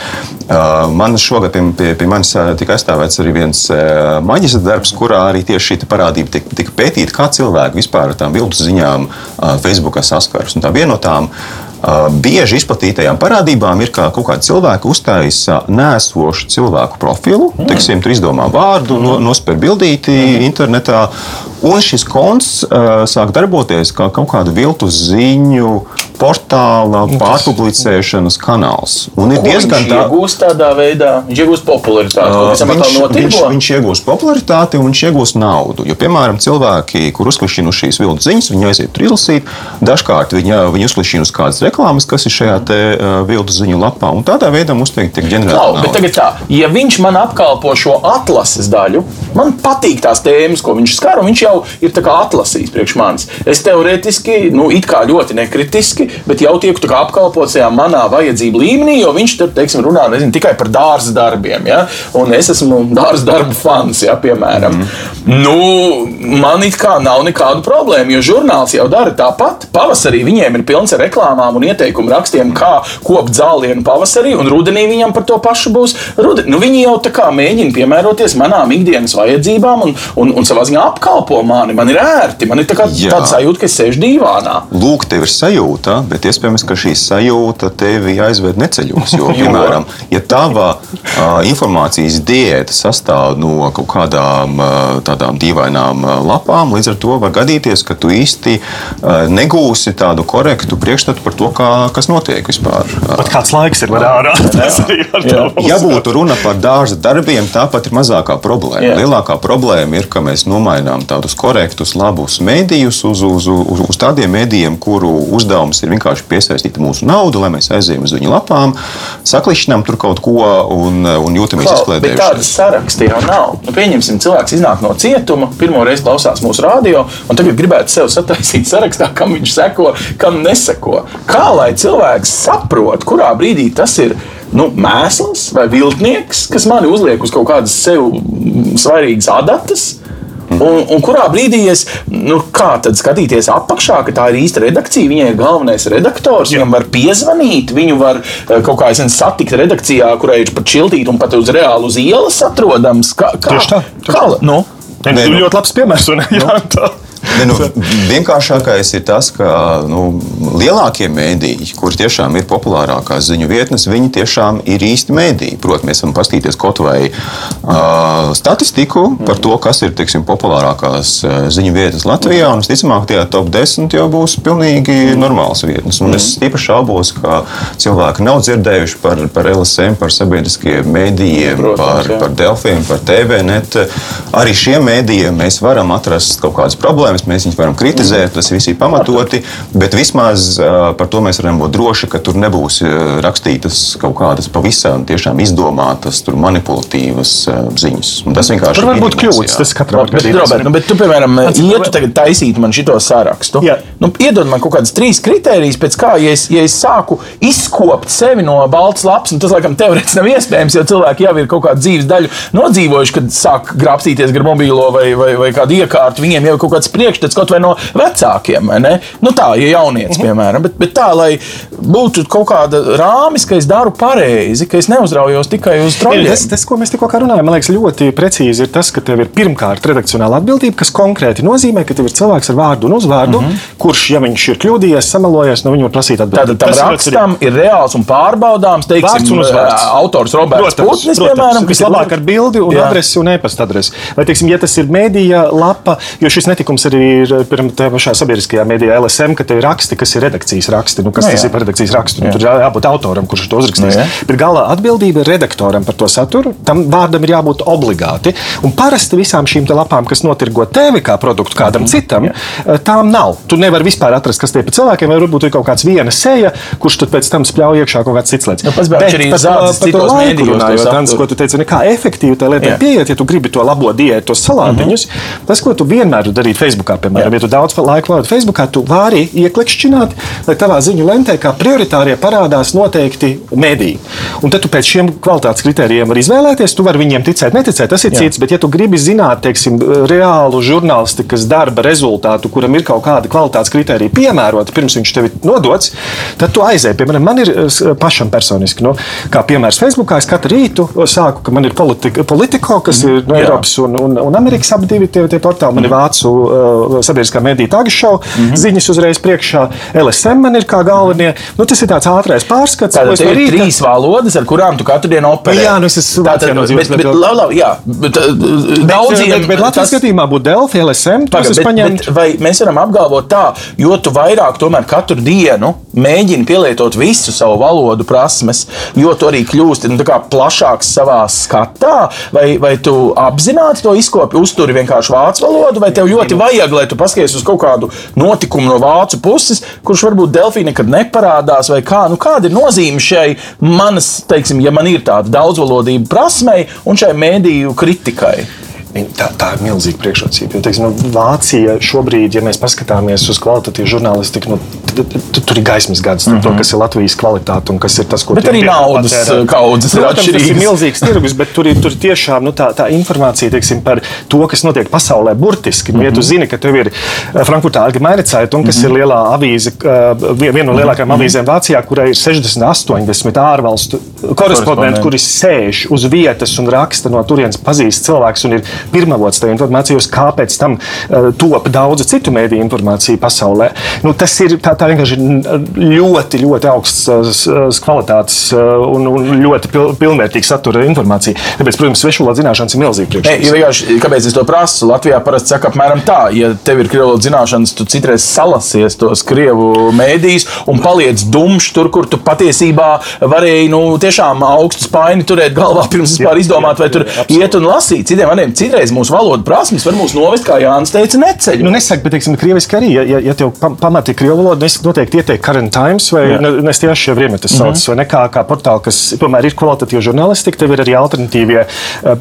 Man šogad pie, pie, pie manis tika aizstāvēts arī viens maģistra darbs, kurā arī tieši šī parādība tika, tika pētīta, kā cilvēki vispār ar tām viltus ziņām Facebookā saskaras. Un tā viena no tām Bieži izplatītajām parādībām ir, ka kaut kāda cilvēka uztaisa nēsošu cilvēku profilu, mm. teiksim, tur izdomā vārdu, mm. nospēr bildīti mm. internetā, un šis konts uh, sāk darboties kā kaut kāda viltus ziņu portāla pārpublicēšanas kanāls. Un ir Ko diezgan viņš iegūst tādā veidā, viņš iegūst popularitāti. Uh, viņš, viņš, viņš iegūst popularitāti un viņš iegūst naudu. Jo, piemēram, cilvēki, kur uzklišķina uz šīs vilnas ziņas, viņi aiziet tur izlasīt, dažkārt viņi, viņi uzklišķina uz kādas reklāmas, kas ir šajā te, uh, vilnas ziņu lapā. Un tādā veidā mums tiek, tiek ģenerēta. Bet tā, ja viņš man apkalpo šo atlases daļu, man patīk tās tēmas, ko viņš skar, un viņš jau ir atlasījis priekš manis. Es teorētiski, nu, it kā ļoti nekritiski bet jau tiek apkalpots tajā manā vajadzību līmenī, jo viņš tur teiksim, runā nezinu, tikai par dārza darbiem. Ja? Un es esmu dārza darbu fans, ja, piemēram. Mm. Nu, man it kā nav nekādu problēmu, jo žurnāls jau dara tāpat. Pavasarī viņiem ir pilns ar reklāmām un ieteikumu rakstiem, kā kopt zālienu pavasarī, un rudenī viņam par to pašu būs. Ruden... Nu, viņi jau tā kā mēģina piemēroties manām ikdienas vajadzībām un, un, un savā ziņā apkalpo mani. Man ir ērti, man ir tā tāda sajūta, ka es sēžu dīvānā. Lūk, tev ir sajūta, bet iespējams, ka šī sajūta tevi aizved neceļos. Jo, piemēram, ja tava uh, informācijas diēta sastāv no kaut kādām uh, tādām dīvainām uh, lapām, līdz ar to var gadīties, ka tu īsti uh, negūsi tādu korektu priekšstatu par to, kā, kas notiek vispār. Pat kāds laiks ir ārā. ja būtu runa par dārza darbiem, tāpat ir mazākā problēma. Jā. Lielākā problēma ir, ka mēs nomainām tādus korektus, labus mēdījus uz, uz, uz, uz tādiem mēdījiem, kuru uzdevums ir vienkārši piesaistīt mūsu naudu, lai mēs aizējām uz viņu lapām, saklišķinām tur kaut ko un, un jūtamies izklaidējuši. Tādas saraksti jau nav. Nu, pieņemsim, cilvēks iznāk no cietuma, pirmo reizi klausās mūsu radio, un tagad gribētu sev sataisīt sarakstā, kam viņš seko, kam neseko. Kā lai cilvēks saprot, kurā brīdī tas ir? nu, mēsls vai viltnieks, kas mani uzliek uz kaut kādas sev svarīgas adatas, Un, un kurā brīdī es, nu, kā tad skatīties apakšā, ka tā ir īsta redakcija, viņai ir galvenais redaktors, Jā. viņam var piezvanīt, viņu var eh, kaut kā zin, satikt redakcijā, kurai ir pat čiltīt un pat uz reāli uz ielas atrodams. Kā, kā, Tieši tā. Kā, nu? Ne, nu, ļoti labs piemērs. Un, jā, nu. Ne, nu, vienkāršākais ir tas, ka nu, lielākie mēdīji, kur tiešām ir populārākās ziņu vietnes, viņi tiešām ir īsti mēdīji. Protams, mēs varam paskatīties kaut vai uh, statistiku par to, kas ir teiksim, populārākās ziņu vietas Latvijā. Un, visticamāk, tie top 10 jau būs pilnīgi normāls vietnes. Un es īpaši šaubos, ka cilvēki nav dzirdējuši par, par LSM, par sabiedriskiem mēdījiem, Protams, par, par Delfiem, par TVNet. Arī šiem mēdījiem mēs varam atrast kaut kādas problēmas mēs viņus varam kritizēt, tas viss ir pamatoti, bet vismaz par to mēs varam būt droši, ka tur nebūs rakstītas kaut kādas pavisam izdomātas, manipulatīvas ziņas. Un tas vienkārši tur var būt kļūdas. Tas katram ir. Robert, nu, bet tu, piemēram, ietu tagad taisīt man šito sarakstu. Jā. Nu, iedod man kaut kādas trīs kritērijas, pēc kā, ja es, ja es sāku izkopt sevi no balts lapas, un tas, laikam, teorētiski nav iespējams, jo cilvēki jau ir kaut kādu dzīves daļu nodzīvojuši, kad sāk grābstīties gar mobīlo vai, vai, vai kādu iekārtu. Viņiem jau ir kaut kāds priekšstats priekšstats kaut vai no vecākiem. Nu, tā ir ja jaunietis, mhm. piemēram. Bet, bet tā, lai būtu kaut kāda rāmis, ka es daru pareizi, ka es neuzraujos tikai uz troļļiem. Tas, tas, ko mēs tikko runājam, man liekas, ļoti precīzi ir tas, ka tev ir pirmkārt redakcionāla atbildība, kas konkrēti nozīmē, ka tev ir cilvēks ar vārdu un uzvārdu, mm -hmm. kurš, ja viņš ir kļūdījies, samelojies, no viņa var prasīt atbildību. Tad tam rakstam ir reāls un pārbaudāms, teiksim, autors Roberts protams, Putnis, protams, piemēram, kas ir labāk ar bildi un jā. adresi un e-pasta adresi. Vai, teiksim, ja tas ir mēdīja lapa, jo šis netikums arī ir pašā sabiedriskajā mēdījā LSM, ka te ir raksti, kas ir redakcijas raksti. Nu, kas no, nu tas ir par redakcijas rakstu? Nu, tur jābūt autoram, kurš to uzrakstīs. No, Bet galā atbildība ir redaktoram par to saturu. Tam vārdam ir jābūt obligāti. Un parasti visām šīm lapām, kas notirgo tevi kā produktu kādam -hmm. citam, jā. Eh, tām nav. Tu nevari vispār atrast, kas tie ir cilvēkiem, vai varbūt ir kaut kāds viena seja, kurš tad pēc tam spļauj iekšā kaut kāds cits lietas. Nu, Bet par, par to laiku runājot, Ans, ko tu teici, nekā efektīvi tai lietai pieiet, ja tu gribi to labo diētu, tos salātiņus. -hmm. Tas, ko tu vienmēr dari Facebookā, piemēram, ja tu daudz laika pavadi Facebookā, tu vari ieklikšķināt, lai tavā ziņu lentē kā prioritārie parādās noteikti mediji. Un tad tu pēc šiem kvalitātes kritērijiem vari izvēlēties, tu vari viņiem ticēt, neticēt, tas ir Jā. cits. Bet, ja tu gribi zināt, teiksim, reālu žurnālistikas darba rezultātu, kuram ir kaut kāda kvalitātes kritērija piemērota, pirms viņš tev ir nodots, tad tu aizēji. Piemēram, man ir pašam personiski, nu, kā piemērs Facebookā, es katru rītu sāku, ka man ir politika, politiko, kas mm, ir no Eiropas un, un, un Amerikas abi divi tie, tie portāli. Man mm. ir vācu uh, sabiedriskā mediju tagašau, mm -hmm. ziņas uzreiz priekšā, LSM man ir kā galvenie. Nu, tas ir tāds ātrais pārskats. Tātad ir rīta... trīs valodas, ar kurām tu katru dienu operē. Jā, nu es esmu Vācijā nozīmējis. Bet, bet, bet, bet, jā, bet, daudziem, bet, bet Latvijas tas... skatījumā būtu Delfi, LSM, Paga, bet, bet, vai mēs varam apgalvot tā, jo tu vairāk tomēr katru dienu mēģini pielietot visu savu valodu prasmes, jo tu arī kļūsti nu, plašāks savā skatā, vai, vai tu apzināti to izkopi, uzturi vienkārši vācu valodu, vai tev ļoti vajag, lai tu paskaties uz kaut kādu notikumu no vācu puses, kurš varbūt Delfī nekad neparādās, vai kā, nu, kāda ir nozīme šai manas, teiksim, ja man ir tāda daudzvalodība prasmei un šai mēdīju kritikai? Tā, tā ir milzīga priekšrocība. Jo, teiksim, nu, Vācija šobrīd, ja mēs paskatāmies uz kvalitatīvu žurnālistiku, nu, tur ir gaismas gads, mm -hmm. to, mhm. kas ir Latvijas kvalitāte un kas ir tas, ko bet arī naudas kaudzes ir atšķirīgas. Tas ir milzīgs tirgus, bet tur ir, tur ir tiešām nu, tā, tā informācija teiksim, par to, kas notiek pasaulē, burtiski. Mm -hmm. Ja tu mhm. zini, ka tev ir Frankfurtā Allgemeine Zeitung, kas mm -hmm. ir lielā avīze, viena no lielākajām mm -hmm. avīzēm Vācijā, kurai ir 60, 80 ārvalstu korespondenti, kuri sēž uz vietas un raksta no turienes pazīst cilvēks un ir pirmavots tajā informācijā, kāpēc tam uh, top daudz citu mēdīju informāciju pasaulē. Nu, tas ir tā, tā vienkārši ļoti, ļoti augsts kvalitātes un, un ļoti pil, pilnvērtīga satura informācija. Tāpēc, protams, svešvalodas zināšanas ir milzīgi priekšrocības. Ja kāpēc es to prasu? Latvijā parasti saka apmēram tā, ja tev ir krievu zināšanas, tu citreiz salasies tos krievu mēdījus un paliec dumšs tur, kur tu patiesībā varēji nu, tiešām augstu spaini turēt galvā pirms vispār izdomāt, vai tur iet un lasīt. Citiem vārdiem, citreiz mūsu valodas prasmes var mūs novest, kā Jānis teica, neceļ. Nu, nesaka, bet, teiksim, krieviski arī, ja, ja, ja tev pamatīgi krievu valodu, es noteikti ieteiktu Current Times vai Nestiešie Vriemet, tas sauc, mm -hmm. vai ne kā, kā portāli, kas tomēr ir kvalitatīva žurnālistika, tev ir arī alternatīvie,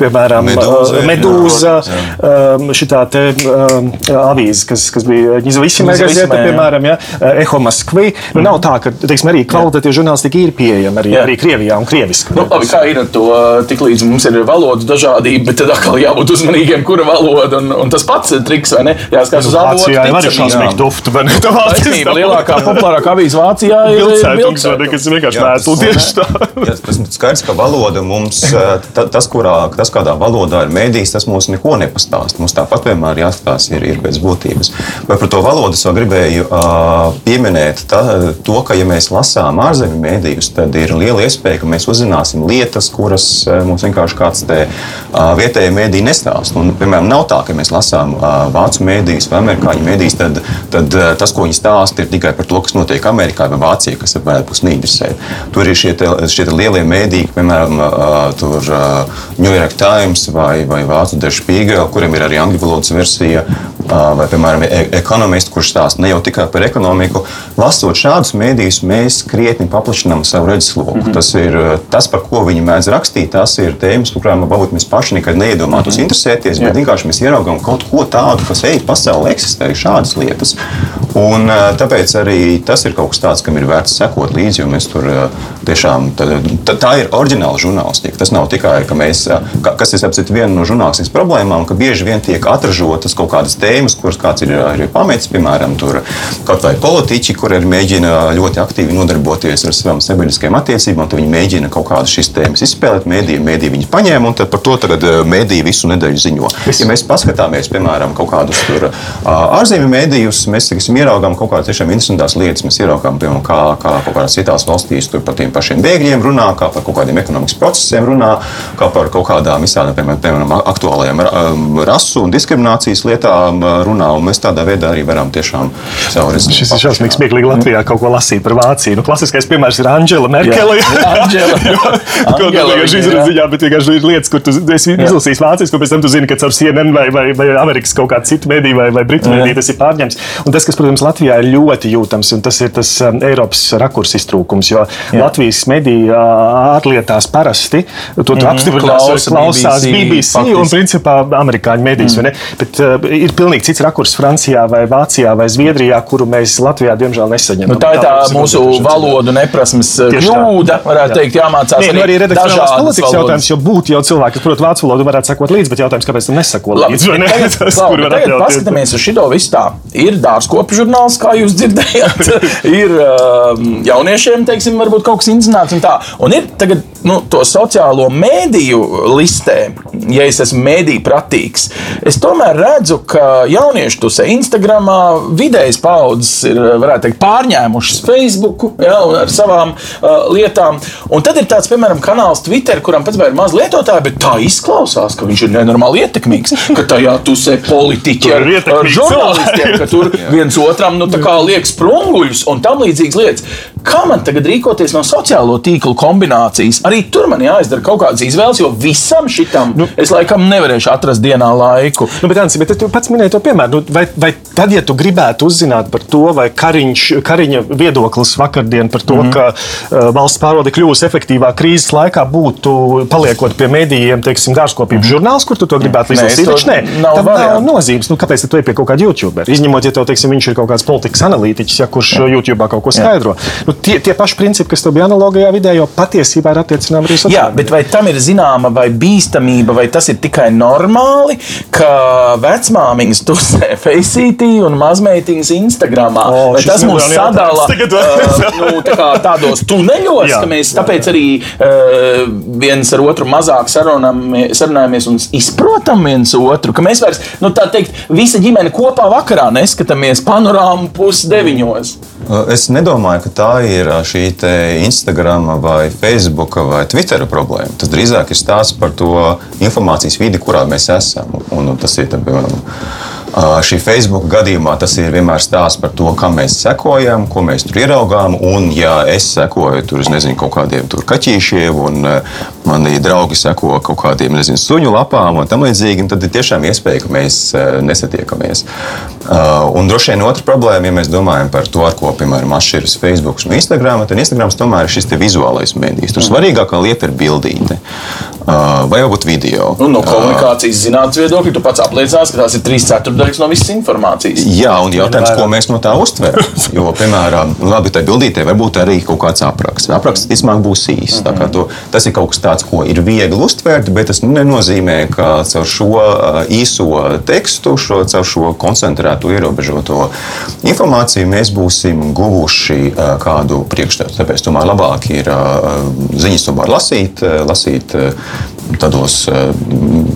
piemēram, Medūza, Medūza šitā te avīze, kas, kas bija Nizavīsima gazeta, piemēram, ja, Eho Maskvi. Nu, nav tā, ka, teiksim, arī kvalitatīva žurnālistika ir pieejama arī, arī Krievijā un krieviski. Nu, labi, kā ir ar to, tik līdz mums ir valodu dažādība, bet tad atkal jābūt uzmanīgiem, kura valoda, un, un tas pats triks, vai ne? Jāskatās uz avotu. Jā, ir šausmīgi duftu, bet ne tā valsts. Lielākā populārākā avīze Vācijā ir Vilcētums, kas vienkārši vēstu tieši tā. Jā, tas ir skaidrs, ka valoda mums, ta, tas, kurā, tas, kādā valodā ir mēdījis, tas mums neko nepastāst. Mums tāpat vienmēr jāskatās ir, ir pēc būtības. Vai par to valodu es vēl gribēju uh, pieminēt tā, to, ka, ja mēs lasām ārzemju mēdījus, tad ir liela iespēja, ka mēs uzzināsim lietas, kuras mums vienkārši kāds te uh, vietējie mēdīji nestāst. Un, piemēram, nav tā, ka mēs lasām uh, vācu mēdījus vai amerikāņu mēdījus, tad, tad uh, tas, ko viņi stāsta, ir tikai par to, kas notiek Amerikā vai Vācijā, kas varētu būt neinteresē. Tur ir šie, te, šie te lielie mēdīji, piemēram, tur, New York Times vai, vai Vācu Der Spiegel, kuriem ir arī angļu valodas versija vai, piemēram, e, ekonomists, kurš stāsta ne jau tikai par ekonomiku. Lasot šādus mēdījus, mēs krietni paplašinām savu redzesloku. Mm -hmm. Tas ir tas, par ko viņi mēdz rakstīt. Tas ir tēmas, par kurām varbūt mēs paši nekad neiedomātos mm -hmm. Interesēties, bet Jā. vienkārši mēs ieraugām kaut ko tādu, kas ej pasaulē, eksistē šādas lietas. Un, tāpēc arī tas ir kaut kas tāds, kam ir vērts sekot līdzi, jo mēs tur tiešām tā, tā, ir oriģināla žurnālistika. Tas nav tikai, ka mēs, kas ir apcīt viena no žurnālistikas problēmām, ka bieži vien tiek atražotas kaut kādas tēmas kuras kāds ir, ir pametis, piemēram, tur, kaut vai politiķi, kuri mēģina ļoti aktīvi nodarboties ar savām sabiedriskajām attiecībām, tad viņi mēģina kaut kādas šīs tēmas izspēlēt, mēdīji, mēdīji viņas paņēma, un par to tagad mēdīji visu nedēļu ziņo. Ja mēs paskatāmies, piemēram, kaut kādus tur ārzemju mēdījus, mēs tiksim, ieraugām kaut kādas tiešām interesantas lietas. Mēs ieraugām, piemēram, kā, kā kaut kādās citās valstīs par tiem pašiem bēgļiem runā, kā par kaut kādiem ekonomikas procesiem runā, kā par kaut kādām visādām, piemēram, aktuālajām rasu un diskriminācijas lietām runā, un mēs tādā veidā arī varam tiešām savu rezultātu. Šis ir šausmīgi smieklīgi Latvijā kaut ko lasīt par Vāciju. Nu, klasiskais piemērs ir Angela Merkele. Angela. Ko tā vienkārši izraziņā, bet vienkārši ir lietas, kur tu esi izlasījis Vācijas, ko pēc tam tu zini, ka caur CNN vai, vai, vai Amerikas kaut kādu citu mediju vai, vai Britu mediju tas ir pārņemts. Un tas, kas, protams, Latvijā ir ļoti jūtams, un tas ir tas um, Eiropas rakurs iztrūkums. Jo Jā. Latvijas mediju ārlietās parasti to mm -hmm. apstiprinās, Klausa, klausās BBC, BBC un principā amerikāņu medijas. Mm. Bet uh, ir pilnīgi cits rakurs Francijā vai Vācijā vai Zviedrijā, kuru mēs Latvijā diemžēl nesaņemam. Nu, tā ir tā, tā mūsu valodu neprasmes kļūda, varētu jā. teikt, jāmācās. Nē, nu arī redakcionālās politikas jautājums, jo būtu jau cilvēki, kas prot vācu valodu, varētu sekot līdzi, bet jautājums, kāpēc tam neseko līdzi? Labi, tagad, tas, labi, tagad paskatāmies uz šo visu tā. Ir dārzkopu žurnāls, kā jūs dzirdējāt, ir um, jauniešiem, teiksim, varbūt kaut kas inzināts un tā. Un ir tagad nu, to sociālo mēdīju listē, ja es esmu mēdīju pratīgs, es tomēr redzu, ka jaunieši tusē Instagramā, vidējas paudzes ir, teikt, pārņēmušas Facebook ja, ar savām uh, lietām. Un tad ir tāds, piemēram, kanāls Twitter, kuram tam ir maz lietotāji, bet tā izklausās, ka viņš ir nenormāli ietekmīgs, ka tajā tusē politiķi ar, ar žurnālistiem, ka tur viens otram nu, liek sprunguļus un tam līdzīgas lietas. Kā man tagad rīkoties no sociālo tīklu kombinācijas? Arī tur man jāizdara kaut kādas izvēles, jo visam šitam nu, es laikam nevarēšu atrast dienā laiku. Nu, bet, Ansi, bet tu pats minēji to piemēru. Nu, vai, vai tad, ja tu gribētu uzzināt par to, vai Kariņš, Kariņa viedoklis vakardien par to, mm -hmm. ka uh, valsts pārvalde kļūs efektīvāk krīzes laikā, būtu paliekot pie mēdījiem, teiksim, dārzkopības mm -hmm. žurnāls, kur tu to gribētu izlasīt? Taču nē, nav, nav nozīmes. Nu, kāpēc tu ej pie kaut kāda YouTuber? Izņemot, ja tev, teiksim, viņš ir kaut kāds politikas analītiķis, ja, kurš Jā. YouTube kaut ko skaidro. Nu, tie, tie paši principi, kas tev bija analogajā vidē, jau patiesībā ir attiecināmi arī sociālajā. Jā, bet vai tam ir zināma vai bīstamība, vai tas ir tikai normāli, ka vecmāmiņas tusē Faceitī un mazmeitiņas Instagramā? O, vai tas mūs sadala uh, nu, tā tādos tuneļos, jā, ka mēs tāpēc arī uh, viens ar otru mazāk sarunājamies un izprotam viens otru, ka mēs vairs, nu tā teikt, visa ģimene kopā vakarā neskatāmies panorāmu pusdeviņos. Es nedomāju, ka tā ir šī Instagram vai Facebook vai Twitter problēma. Tas drīzāk ir stāsts par to informācijas vidi, kurā mēs esam. Un, un tas ir piemēram Šī Facebook gadījumā tas ir vienmēr stāsts par to, kam mēs sekojam, ko mēs tur ieraugām. Un, ja es sekoju tur, es nezinu, kaut kādiem kaķīšiem, un mani draugi seko kaut kādiem nezinu, suņu lapām un tam līdzīgi, tad ir tiešām iespēja, ka mēs nesatiekamies. Un droši vien otra problēma, ja mēs domājam par to, ar ko, piemēram, atšķiras Facebook un Instagram, tad Instagram tomēr ir šis vizuālais mēdījis. Tur svarīgākā lieta ir bildīte vai varbūt video. Un no komunikācijas zinātnīs viedokļa tu pats apliecinās, ka tās ir trīs ceturdaļas no visas informācijas. Jā, un jautājums, ko mēs no tā uztveram. Jo, piemēram, labi, tajā bildītē varbūt arī kaut kāds apraksts. Apraksts vismaz būs īss. Mm -hmm. To, tas ir kaut kas tāds, ko ir viegli uztvert, bet tas nenozīmē, ka caur šo īso tekstu, šo, caur šo koncentrēto, ierobežoto informāciju mēs būsim guvuši kādu priekšstatu. Tāpēc tomēr labāk ir ziņas tomēr lasīt, lasīt tādos uh,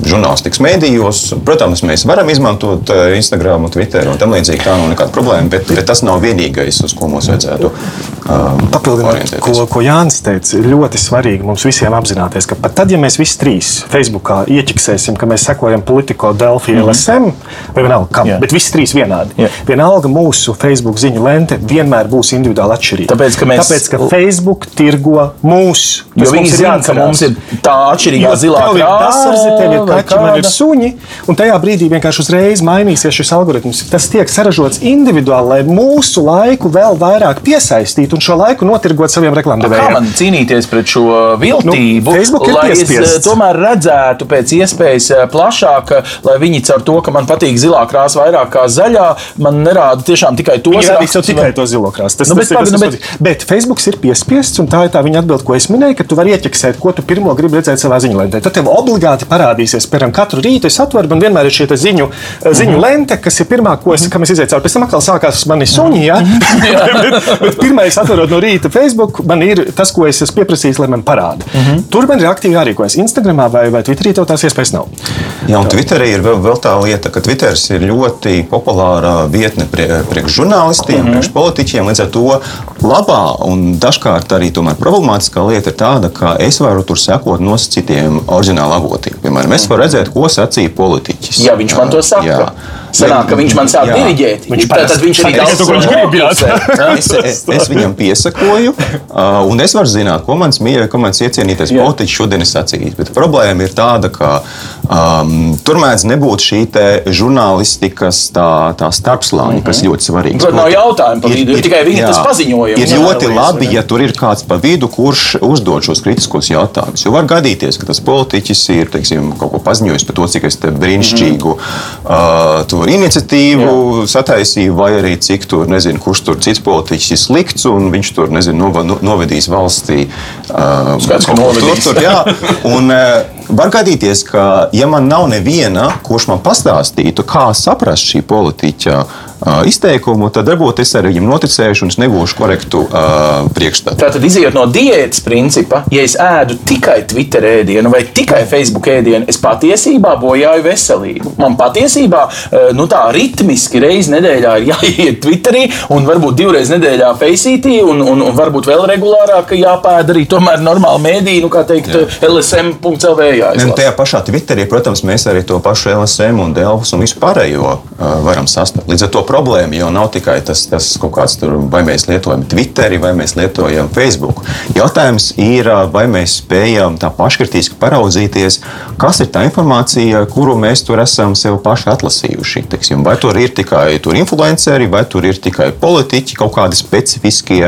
žurnālistikas mēdījos. Protams, mēs varam izmantot uh, Instagram, Twitter un tam līdzīgi. Tā nav nekāda problēma, bet, bet tas nav vienīgais, uz ko mums vajadzētu um, papildināt. Ko, ko Jānis teica, ir ļoti svarīgi mums visiem apzināties, ka pat tad, ja mēs visi trīs Facebookā ieķiksēsim, ka mēs sekojam politiko Delfi mm -hmm. LSM vai vienalga kam, yeah. bet visi trīs vienādi. Yeah. Vienalga mūsu Facebook ziņu lente vienmēr būs individuāli atšķirīga. Tāpēc, ka, mēs... Tāpēc, ka Facebook tirgo mūsu. Jo viņi zina, ka mums ir tā atšķirīga zilā krāsa, tev ir kaķi, man ir suņi. Un tajā brīdī vienkārši uzreiz mainīsies šis algoritms. Tas tiek saražots individuāli, lai mūsu laiku vēl vairāk piesaistītu un šo laiku notirgot saviem reklāmdevējiem. Kā man cīnīties pret šo viltību? Nu, lai es tomēr redzētu pēc iespējas eh, plašāk, lai viņi caur to, ka man patīk zilā krāsa vairāk kā zaļā, man nerāda tiešām tikai to sarakstu. Tikai to zilo krāsu. Tas, nu, bet, tas, tas, nu, bet, bet Facebook ir piespiests, un tā ir tā viņa atbilde, ko es minēju, ka tu vari ieķeksēt, ko tu pirmo gribi redzēt savā ziņlentē. Tad tev obligāti parādīsies, piemēram, katru rītu es atveru, man vienmēr ir šī ziņu, ziņu mm -hmm. lente, kas ir pirmā, ko es, kam es izaicu cauri. Pēc tam atkal sākās mani suņi, ja? bet, bet pirmais, atverot no rīta Facebook, man ir tas, ko es esmu pieprasījis, lai man parāda. Mm -hmm. Tur man ir aktīvi jārīkojas. Instagramā vai, vai Twitterī tev tās iespējas nav. Jā, un Twitterī ir vēl, vēl tā lieta, ka Twitters ir ļoti populāra vietne priekš žurnālistiem, mm -hmm. priekš politiķiem. Līdz ar to labā un dažkārt arī problemātiskā lieta ir tāda, ka es varu tur sekot nosacītiem oriģināliem avotiem. Piemēram, es varu redzēt, ko sacīja politiķis. Ja viņš man to saka. Jā. Sanāk, ka viņš man sāk Jā. diriģēt. Viņš Tad, tad viņš arī daudz ko viņš grib, jā. nopulsē. Es, es, es viņam piesakoju, uh, un es varu zināt, ko mans mīļākais, ko mans iecienītais Jā. politiķis šodien ir sacījis. Bet problēma ir tāda, ka um, tur mēdz nebūt šī te žurnālistikas tā, tā starpslāņa, kas ļoti svarīga. Protams, nav jautājumu pa vidu, ir tikai viņa tas paziņojums. Ir Jā, ļoti labi, ja tur ir kāds pa vidu, kurš uzdod šos kritiskos jautājumus. Jo var gadīties, ka tas politiķis ir teiksim, kaut ko paziņojis par to, cik es te brīnišķīgu uh, tur iniciatīvu sataisīju, vai arī cik tur, nezinu, kurš tur cits politiķis ir slikts, un viņš tur, nezinu, nova, no, novedīs valstī. Uh, Skaidrs, ka novedīs. Tur, tur, jā. Un, uh, Var gadīties, ka, ja man nav neviena, kurš man pastāstītu, kā saprast šī politiķa uh, izteikumu, tad varbūt es arī viņam noticēšu un es negūšu korektu uh, priekšstatu. Tātad, izējot no diētas principa, ja es ēdu tikai Twitter ēdienu vai tikai Facebook ēdienu, es patiesībā bojāju veselību. Man patiesībā nu, tā ritmiski reizes nedēļā ir jāiet Twitterī, un varbūt divreiz nedēļā Faceitī, un, un, un varbūt vēl regulārāk jāpēda arī tomēr normāli mēdī, nu, kā teikt, LSM.CLV nu. Tajā pašā Twitterī, protams, mēs arī to pašu LSM un Delfus un visu pārējo uh, varam sastāvēt. Līdz ar to problēma jau nav tikai tas, tas kaut kāds tur, vai mēs lietojam Twitteri vai mēs lietojam Facebook. Jautājums ir, vai mēs spējam tā paškritiski paraudzīties, kas ir tā informācija, kuru mēs tur esam sev paši atlasījuši. Teiksim, vai tur ir tikai tur influenceri, vai tur ir tikai politiķi, kaut kādi specifiskie.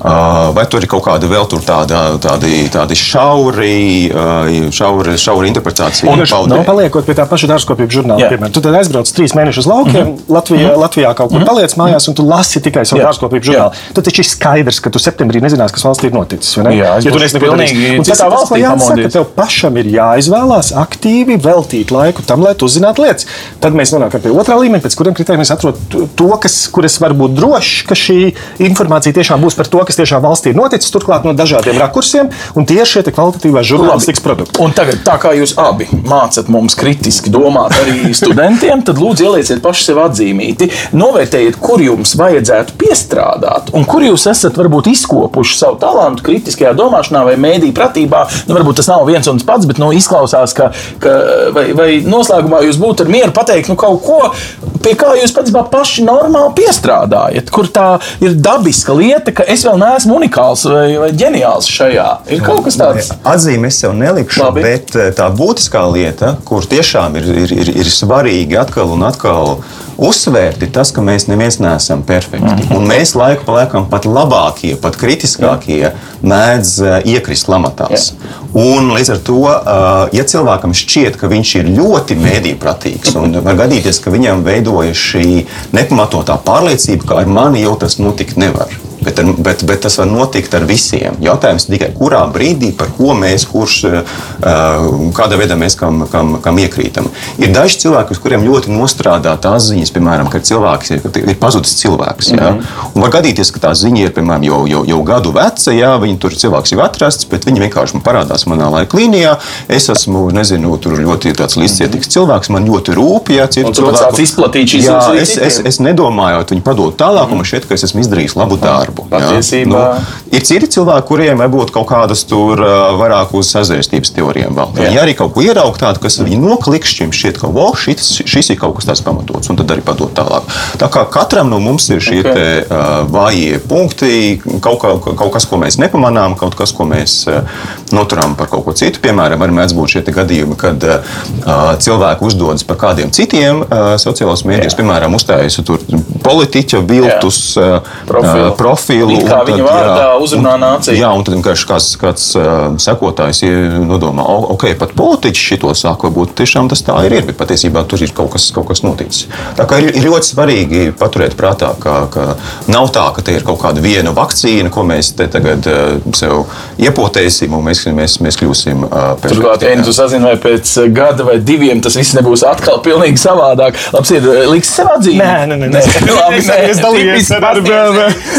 Uh, Vai tur ir kaut kāda vēl tāda, tādi, tādi šauri, uh, šauri, šauri interpretācija? Un, nu, paliekot pie tā paša dārzkopības žurnāla, Jā. piemēram, tu tad aizbrauc trīs mēnešus uz laukiem, mm -hmm. Latvijā, mm -hmm. Latvijā kaut kur paliec mājās, un tu lasi tikai savu Jā. dārzkopības žurnālu. Tad taču ir skaidrs, ka tu septembrī nezinās, kas valstī ir noticis. vai ne? Jā, ja tu pilnīgi darījis. Un tas tas, valstī ko jāsaka, tev pašam ir jāizvēlās aktīvi veltīt laiku tam, lai tu uzzinātu lietas. Tad mēs nonākam pie otrā līmeņa, pēc kuriem kritērijiem mēs atrodam to, kas, kur es varu būt drošs, ka šī informācija tiešām būs par to, kas tiešām valstī ir noticis, turklāt no dažādiem rakursiem, un tieši šie te kvalitatīvās žurnālistikas produkti. Un tagad, tā kā jūs abi mācāt mums kritiski domāt arī studentiem, tad lūdzu ielieciet paši sev atzīmīti. Novērtējiet, kur jums vajadzētu piestrādāt, un kur jūs esat varbūt izkopuši savu talantu kritiskajā domāšanā vai mēdī pratībā. Nu, varbūt tas nav viens un tas pats, bet nu, izklausās, ka, ka vai, vai noslēgumā jūs būtu ar mieru pateikt nu, kaut ko, pie kā jūs patiesībā paši normāli piestrādājat, kur tā ir dabiska lieta, ka es vēl neesmu unikāls vai, vai ģeniāls šajā. Ir kaut kas tāds. Atzīme es sev nelikšu, Labi. bet eh, tā būtiskā lieta, kur tiešām ir, ir, ir, ir svarīgi atkal un atkal uzsvērt, ir tas, ka mēs neviens neesam perfekti. Un mēs laiku pa laikam pat labākie, pat kritiskākie mēdz eh, iekrist lamatās. Un līdz ar to, eh, ja cilvēkam šķiet, ka viņš ir ļoti mēdīpratīgs, un var gadīties, ka viņam veidojas šī nepamatotā pārliecība, ka ar mani jau tas notikt nevar. Bet, ar- bet, bet tas var notikt ar visiem. Jautājums tikai, kurā brīdī, par ko mēs, kurš, eh, kādā veidā mēs kam, kam, kam iekrītam. Ir daži cilvēki, uz kuriem ļoti nostrādā tās ziņas, piemēram, kad cilvēks ir, ir pazudis cilvēks. Ja? Un var gadīties, ka tā ziņa ir piemēram, jau, jau, jau gadu veca, ja viņi tur cilvēks jau atrasts, bet viņi vienkārši man parādās manā laika līnijā. Es esmu, nezinu, tur ļoti līdzcietīgs cilvēks, man ļoti rūp, ja citu sāc izplatīt šīs Jā, arī es, es, es nedomājot, viņi padod tālāk, un man šķiet, ka es esmu izdarījis labu darbu. Jā. Patiesībā. ir citi cilvēki, kuriem varbūt kaut kādas tur vairāk uz sazvērstības teorijām vēl. Jā. Viņi arī kaut ko ieraug tādu, kas viņi noklikšķim, šķiet, ka wow, šis, šis ir kaut kas tāds pamatots, un tad arī padod tālāk. Tā kā katram no mums ir šie Ok. okay. te, uh, vājie punkti, kaut, kā, kaut kas, ko mēs nepamanām, kaut kas, ko mēs uh, noturām par kaut ko citu. Piemēram, arī mēdz būt šie gadījumi, kad uh, cilvēki uzdodas par kādiem citiem uh, sociālos mēdījos, piemēram, uzstājas tur politiķa viltus uh, Profilu. uh, profilu. It kā un viņa vārdā uzrunā nāciju. Jā, un tad vienkārši kāds, kāds uh, sekotājs nodomā, "O, ok, pat politiķis šito saka, varbūt tiešām tas tā ir, ir, bet patiesībā tur ir kaut kas, kaut kas noticis. Tā kā ir, ir ļoti svarīgi paturēt prātā, ka, ka nav tā, ka te ir kaut kāda viena vakcīna, ko mēs te tagad uh, sev iepotēsim un mēs, mēs, mēs kļūsim uh, Turklāt, ja tu sazini, vai pēc gada vai diviem tas viss nebūs atkal pilnīgi savādāk. Labs, ir liks sev atzīmēt. Nē, nē, nē, nē. Labi, nē, es dalījos ar-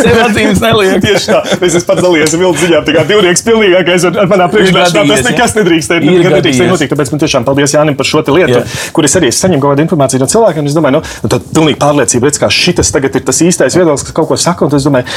Sev atzīmes neliek. Tieši tā, es esmu pats dalījies ar vilnu ziņām. Tā kā divnieks pilnīgākais un ar manā priekšā tas nekas ja? nedrīkst nedrīkst notikt. Tāpēc man tiešām paldies Jānim par šo lietu, Jā. kur es arī saņemu kaut kādu informāciju no cilvēkiem. Es domāju, nu, tad pilnīgi pārliecība, redz, kā šis tagad ir tas īstais viedoklis, kas kaut ko saka. Un es domāju,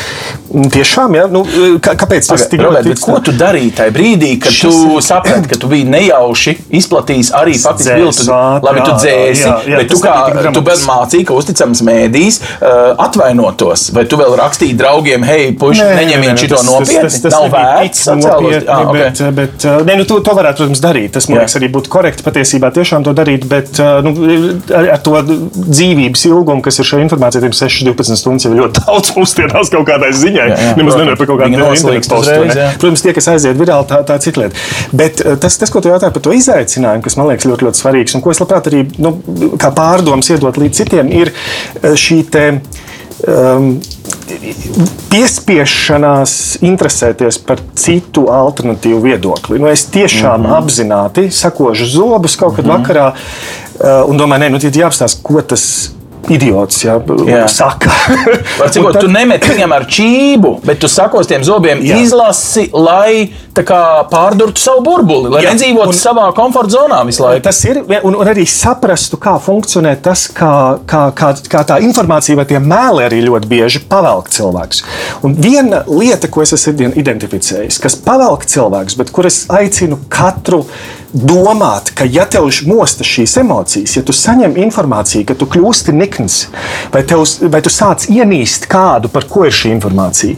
mm, tiešām, jā, nu, kā, kāpēc tas tik ļoti ko tu darīji tajā brīdī, kad tu saprati, ka tu biji nejauši izplatījis arī faktiski viltu? Labi, tu dzēsi, bet tu kā tu dramatiski. mācīji, ka uzticams mēdīs uh, atvainotos, vai tu vēl rakstīji draugiem, hei, puiši, neņemiet šito nopietni, nav vērts atcēlos. Ah, okay. bet, bet uh, ne, nu, to, to varētu, protams, darīt. Tas, man liekas, arī būtu korekti patiesībā tiešām to darīt, bet uh, nu, ar, ar to dzīvības ilgumu, kas ir šajā informācijā, tiem 6-12 stundas jau ļoti daudz mūsdienās kaut kādai ziņai. Jā, jā, Nemaz nenāk par kaut kādu internetu postu. ne? Protams, tie, kas aiziet virāli, tā, tā cita lieta. Bet uh, tas, tas, ko tu jautāji par to izaicinājumu, kas man liekas ļoti, ļoti svarīgs un ko es labprāt arī nu, kā pārdomas iedot līdz citiem, ir uh, šī te. Um, piespiešanās interesēties par citu alternatīvu viedokli. Nu, es tiešām mm -hmm. apzināti sakožu zobus kaut kad mm -hmm. vakarā uh, un domāju, nē, nu, tad jāapstāsta, ko tas idiots jā, Jā. saka. Var Un cikot, tad- tu nemet viņam ar čību, bet tu sakos tiem zobiem, Jā. izlasi, lai pārdurtu savu burbuli, lai Jā, nedzīvotu un- savā komforta zonā visu laiku. Tas ir, un, un arī saprastu, kā funkcionē tas, kā, kā, kā, kā tā informācija vai tie mēli arī ļoti bieži pavelk cilvēkus. Un viena lieta, ko es esmu identificējis, kas pavelk cilvēkus, bet kur es aicinu katru domāt, ka, ja tev mostas šīs emocijas, ja tu saņem informāciju, ka tu kļūsti nikns, vai, tev, vai tu sāc ienīst kādu, par ko ir šī informācija,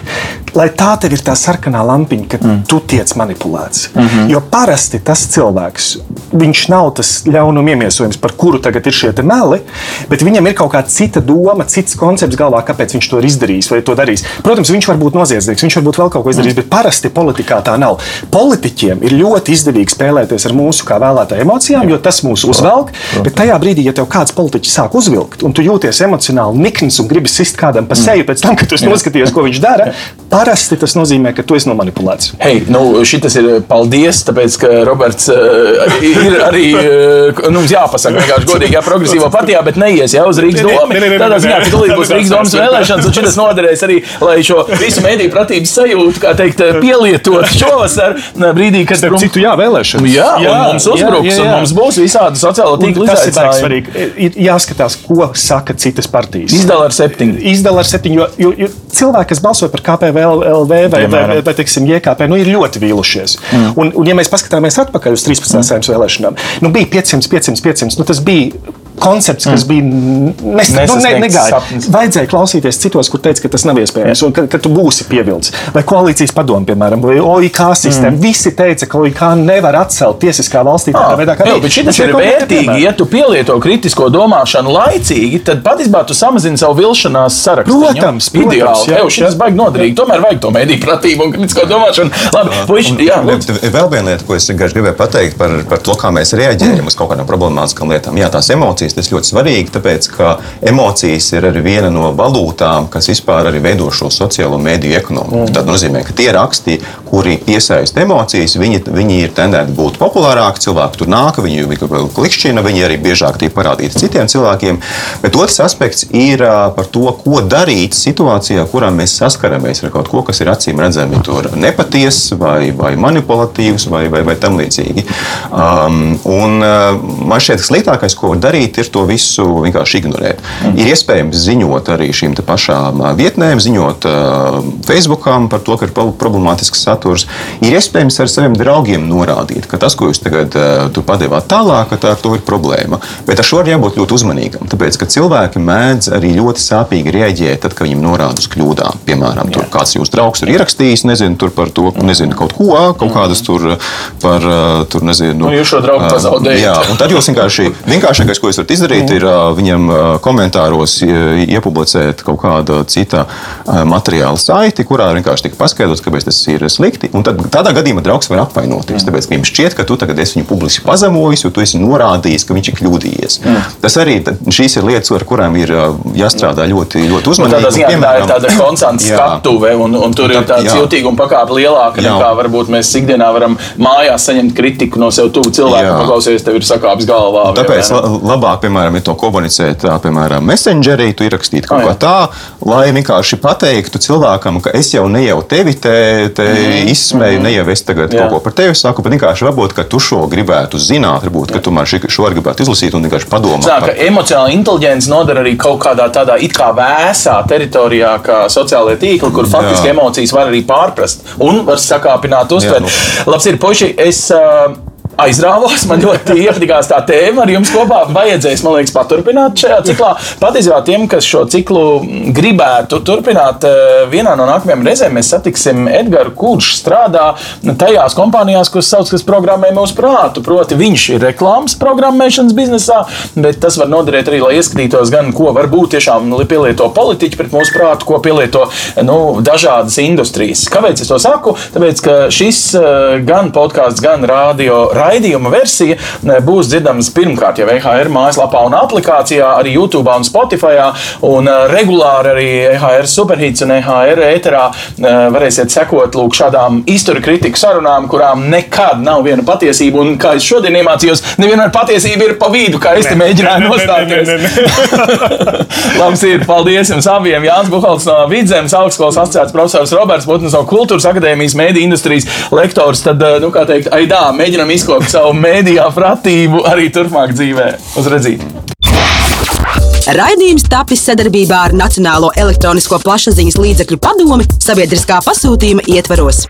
lai tā tev ir tā sarkanā lampiņa, ka mm. tu tiec manipulēts. Mm -hmm. Jo parasti tas cilvēks, viņš nav tas ļaunuma iemiesojums, par kuru tagad ir šie meli, bet viņam ir kaut kāda cita doma, cits koncepts galvā, kāpēc viņš to ir izdarījis vai to darījis. Protams, viņš var būt noziedznieks, viņš var būt vēl kaut ko izdarījis, bet parasti politikā tā nav. Politiķiem ir ļoti izdevīgi spēlēties ar mūsu kā vēlētāju emocijām, jo tas mūs uzvelk. Bet tajā brīdī, ja tev kāds politiķis sāk uzvilkt, un tu jūties emocionāli nikns un gribi sist kādam pa seju pēc tam, kad tu esi noskatījies, ko viņš dara, parasti tas nozīmē, ka tu esi nomanipulēts. Hei, nu, šis ir paldies, tāpēc, ka Roberts uh, ir arī uh, nu, jāpasaka, vienkārši godīgi, jā, progresīvā partijā, bet neies jau uz Rīgas domu. Tādā ziņā, ka tūlīt būs Rīgas domas vēlēšanas, un šis noderēs arī, lai šo visu mediju pratības sajūtu, kā teikt, pielietot šovasar, brīdī, kad Starp citu, jā, vēlēšanas. Jā, jā, un mums uzbruks, jā, jā, un jā. mums būs visādi Un ir baigi izaicinājumi. Ir jāskatās, ko saka citas partijas. Izdala ar septiņu. Izdala ar septiņu, jo, jo, jo cilvēki, kas balsoja par KPVLV vai, vai, vai, vai teiksim, JKP, nu, ir ļoti vīlušies. Mm. Un, un, ja mēs paskatāmies atpakaļ uz 13. Mm. saimnes vēlēšanām, nu, bija 500, 500, 500. Nu, tas bija koncepts, kas mm. bija nes, nu, ne, sapnis. Vajadzēja klausīties citos, kur teica, ka tas nav iespējams, un ka, ka tu būsi pievilcis. Vai koalīcijas padomu, piemēram, vai OIK sistēma. Mm. Visi teica, ka OIK nevar atcelt tiesiskā valstī tādā Ah, veidā, kā bija. bet šie ir vērtīgi. Ja tu pielieto kritisko domāšanu laicīgi, tad patiesībā tu samazini savu vilšanās sarakstu. Protams, protams, ideāli. Jā, šis ir baigi noderīgi. Tomēr vajag to mediju pratību un kritisko domāšanu. Labi, puiši, jā. Vēl viena lieta, ko es gribēju pateikt par, par to, kā mēs reaģējam uz kaut kādām problemātiskām lietām. Jā, tās emocijas tas ļoti svarīgi, tāpēc ka emocijas ir arī viena no valūtām, kas vispār arī veido šo sociālo mediju ekonomiku. Tas nozīmē, ka tie raksti, kuri piesaista emocijas, viņi, viņi ir tendēti būt populārāki. Cilvēki tur nāk, viņi vēl klikšķina, viņi arī biežāk tiek parādīti citiem cilvēkiem. Bet otrs aspekts ir par to, ko darīt situācijā, kurā mēs saskaramies ar kaut ko, kas ir acīm redzami nepatiess vai, vai manipulatīvs vai, vai, vai tam līdzīgi. Um, un, man šķiet, ka sliktākais, ko var darīt, ir to visu vienkārši ignorēt. Mm. Ir iespējams ziņot arī šīm pašām vietnēm, ziņot uh, Facebookam par to, ka ir pro- problemātisks saturs. Ir iespējams ar saviem draugiem norādīt, ka tas, ko jūs tagad uh, padevāt tālāk, ka tā ar to ir problēma. Bet ar šo ir jābūt ļoti uzmanīgam, tāpēc ka cilvēki mēdz arī ļoti sāpīgi reaģēt, tad, kad viņiem norāda uz kļūdām. Piemēram, tur kāds jūsu draugs ir ierakstījis, nezinu, tur par to, nezinu, kaut ko, kaut kādas tur par, tur, nezinu. Nu, jūs šo draugu ā, pazaudējat. Jā, un tad jūs vienkārši, vienkāršākais, ko jūs varat izdarīt, ir viņam komentāros ie- iepublicēt kaut kādu citu materiālu saiti, kurā vienkārši tika paskaidrots, kāpēc tas ir slikti. Un tad, tādā gadījumā draugs var apvainoties, tāpēc, ka viņam šķiet, ka tu tagad esi viņu publiski pazemojis, jo tu esi norādījis, ka viņš ir kļūdījies. Tas arī šīs ir lietas, ar kurām ir jāstrādā ļoti, ļoti Nu, uzmanīgi. Tādā Un, ziņā tā ir piemēram, tāda konstanta Jā. skatuve, un, un tur ir tāds jā. jūtīguma pakāpe lielāka Jā. nekā varbūt mēs ikdienā varam mājās saņemt kritiku no sev tuvu cilvēku. Jā. Paklausies, tev ir sakāpes galvā. Tāpēc vai labāk piemēram, ja to komunicē tā, piemēram, messengerī, tu ierakstītu kaut ko tā, lai vienkārši pateiktu cilvēkam, ka es jau ne jau tevi te, te mm. izsmēju, ne jau es tagad Jā. kaut ko par tevi saku, bet vienkārši varbūt, ka tu šo gribētu zināt, varbūt, ka tu man šo arī gribētu izlasīt un vienkārši padomāt. Par- ka emocionāla inteligence nodara arī kaut kādā tādā it kā vēsā teritorijā, kā sociālajā tīklā, kur faktiski Jā. emocijas var arī pārprast un var sakāpināt, uztvert. nu. Labs ir, puiši, es. Uh, Aizrāvos, man ļoti iepatikās tā tēma. Ar jums kopā vajadzēs, man liekas, paturpināt šajā ciklā. Patiesībā tiem, kas šo ciklu gribētu turpināt, eh, vienā no nākamajām reizēm mēs satiksim Edgars, kurš strādā tajās kompānijās, kuras sauc, kas programmē mūsu prātu. Proti, viņš ir reklāmas programmēšanas biznesā, bet tas var noderēt arī, lai ieskatītos gan, ko varbūt tiešām pielieto politiķi pret mūsu prātu, ko pielieto nu, dažādas industrijas. Kāpēc es to saku? Tāpēc, ka šis eh, gan podkāsts, gan radio raidījuma versija būs dzirdams pirmkārt jau EHR mājaslapā un aplikācijā, arī YouTube un Spotify. Un eh, regulāri arī EHR superhits un EHR ēterā eh, varēsiet sekot lūk, šādām izturu kritiku sarunām, kurām nekad nav viena patiesība. Un kā es šodien iemācījos, nevienmēr patiesība ir pa vidu, kā es te mēģināju nostāties. Labs ir, paldies jums abiem. Jānis Buhalts no Vidzemes augstskolas asociēts profesors Roberts Putns no Kultūras akadēmijas mēdī industrijas lektors. Tad, eh, nu, kā teikt, aidā, mēģinam izkopt savu mēdījā pratību arī turpmāk dzīvē. Uz redzību! Raidījums tapis sadarbībā ar Nacionālo elektronisko plašsaziņas līdzekļu padomi sabiedriskā pasūtījuma ietvaros.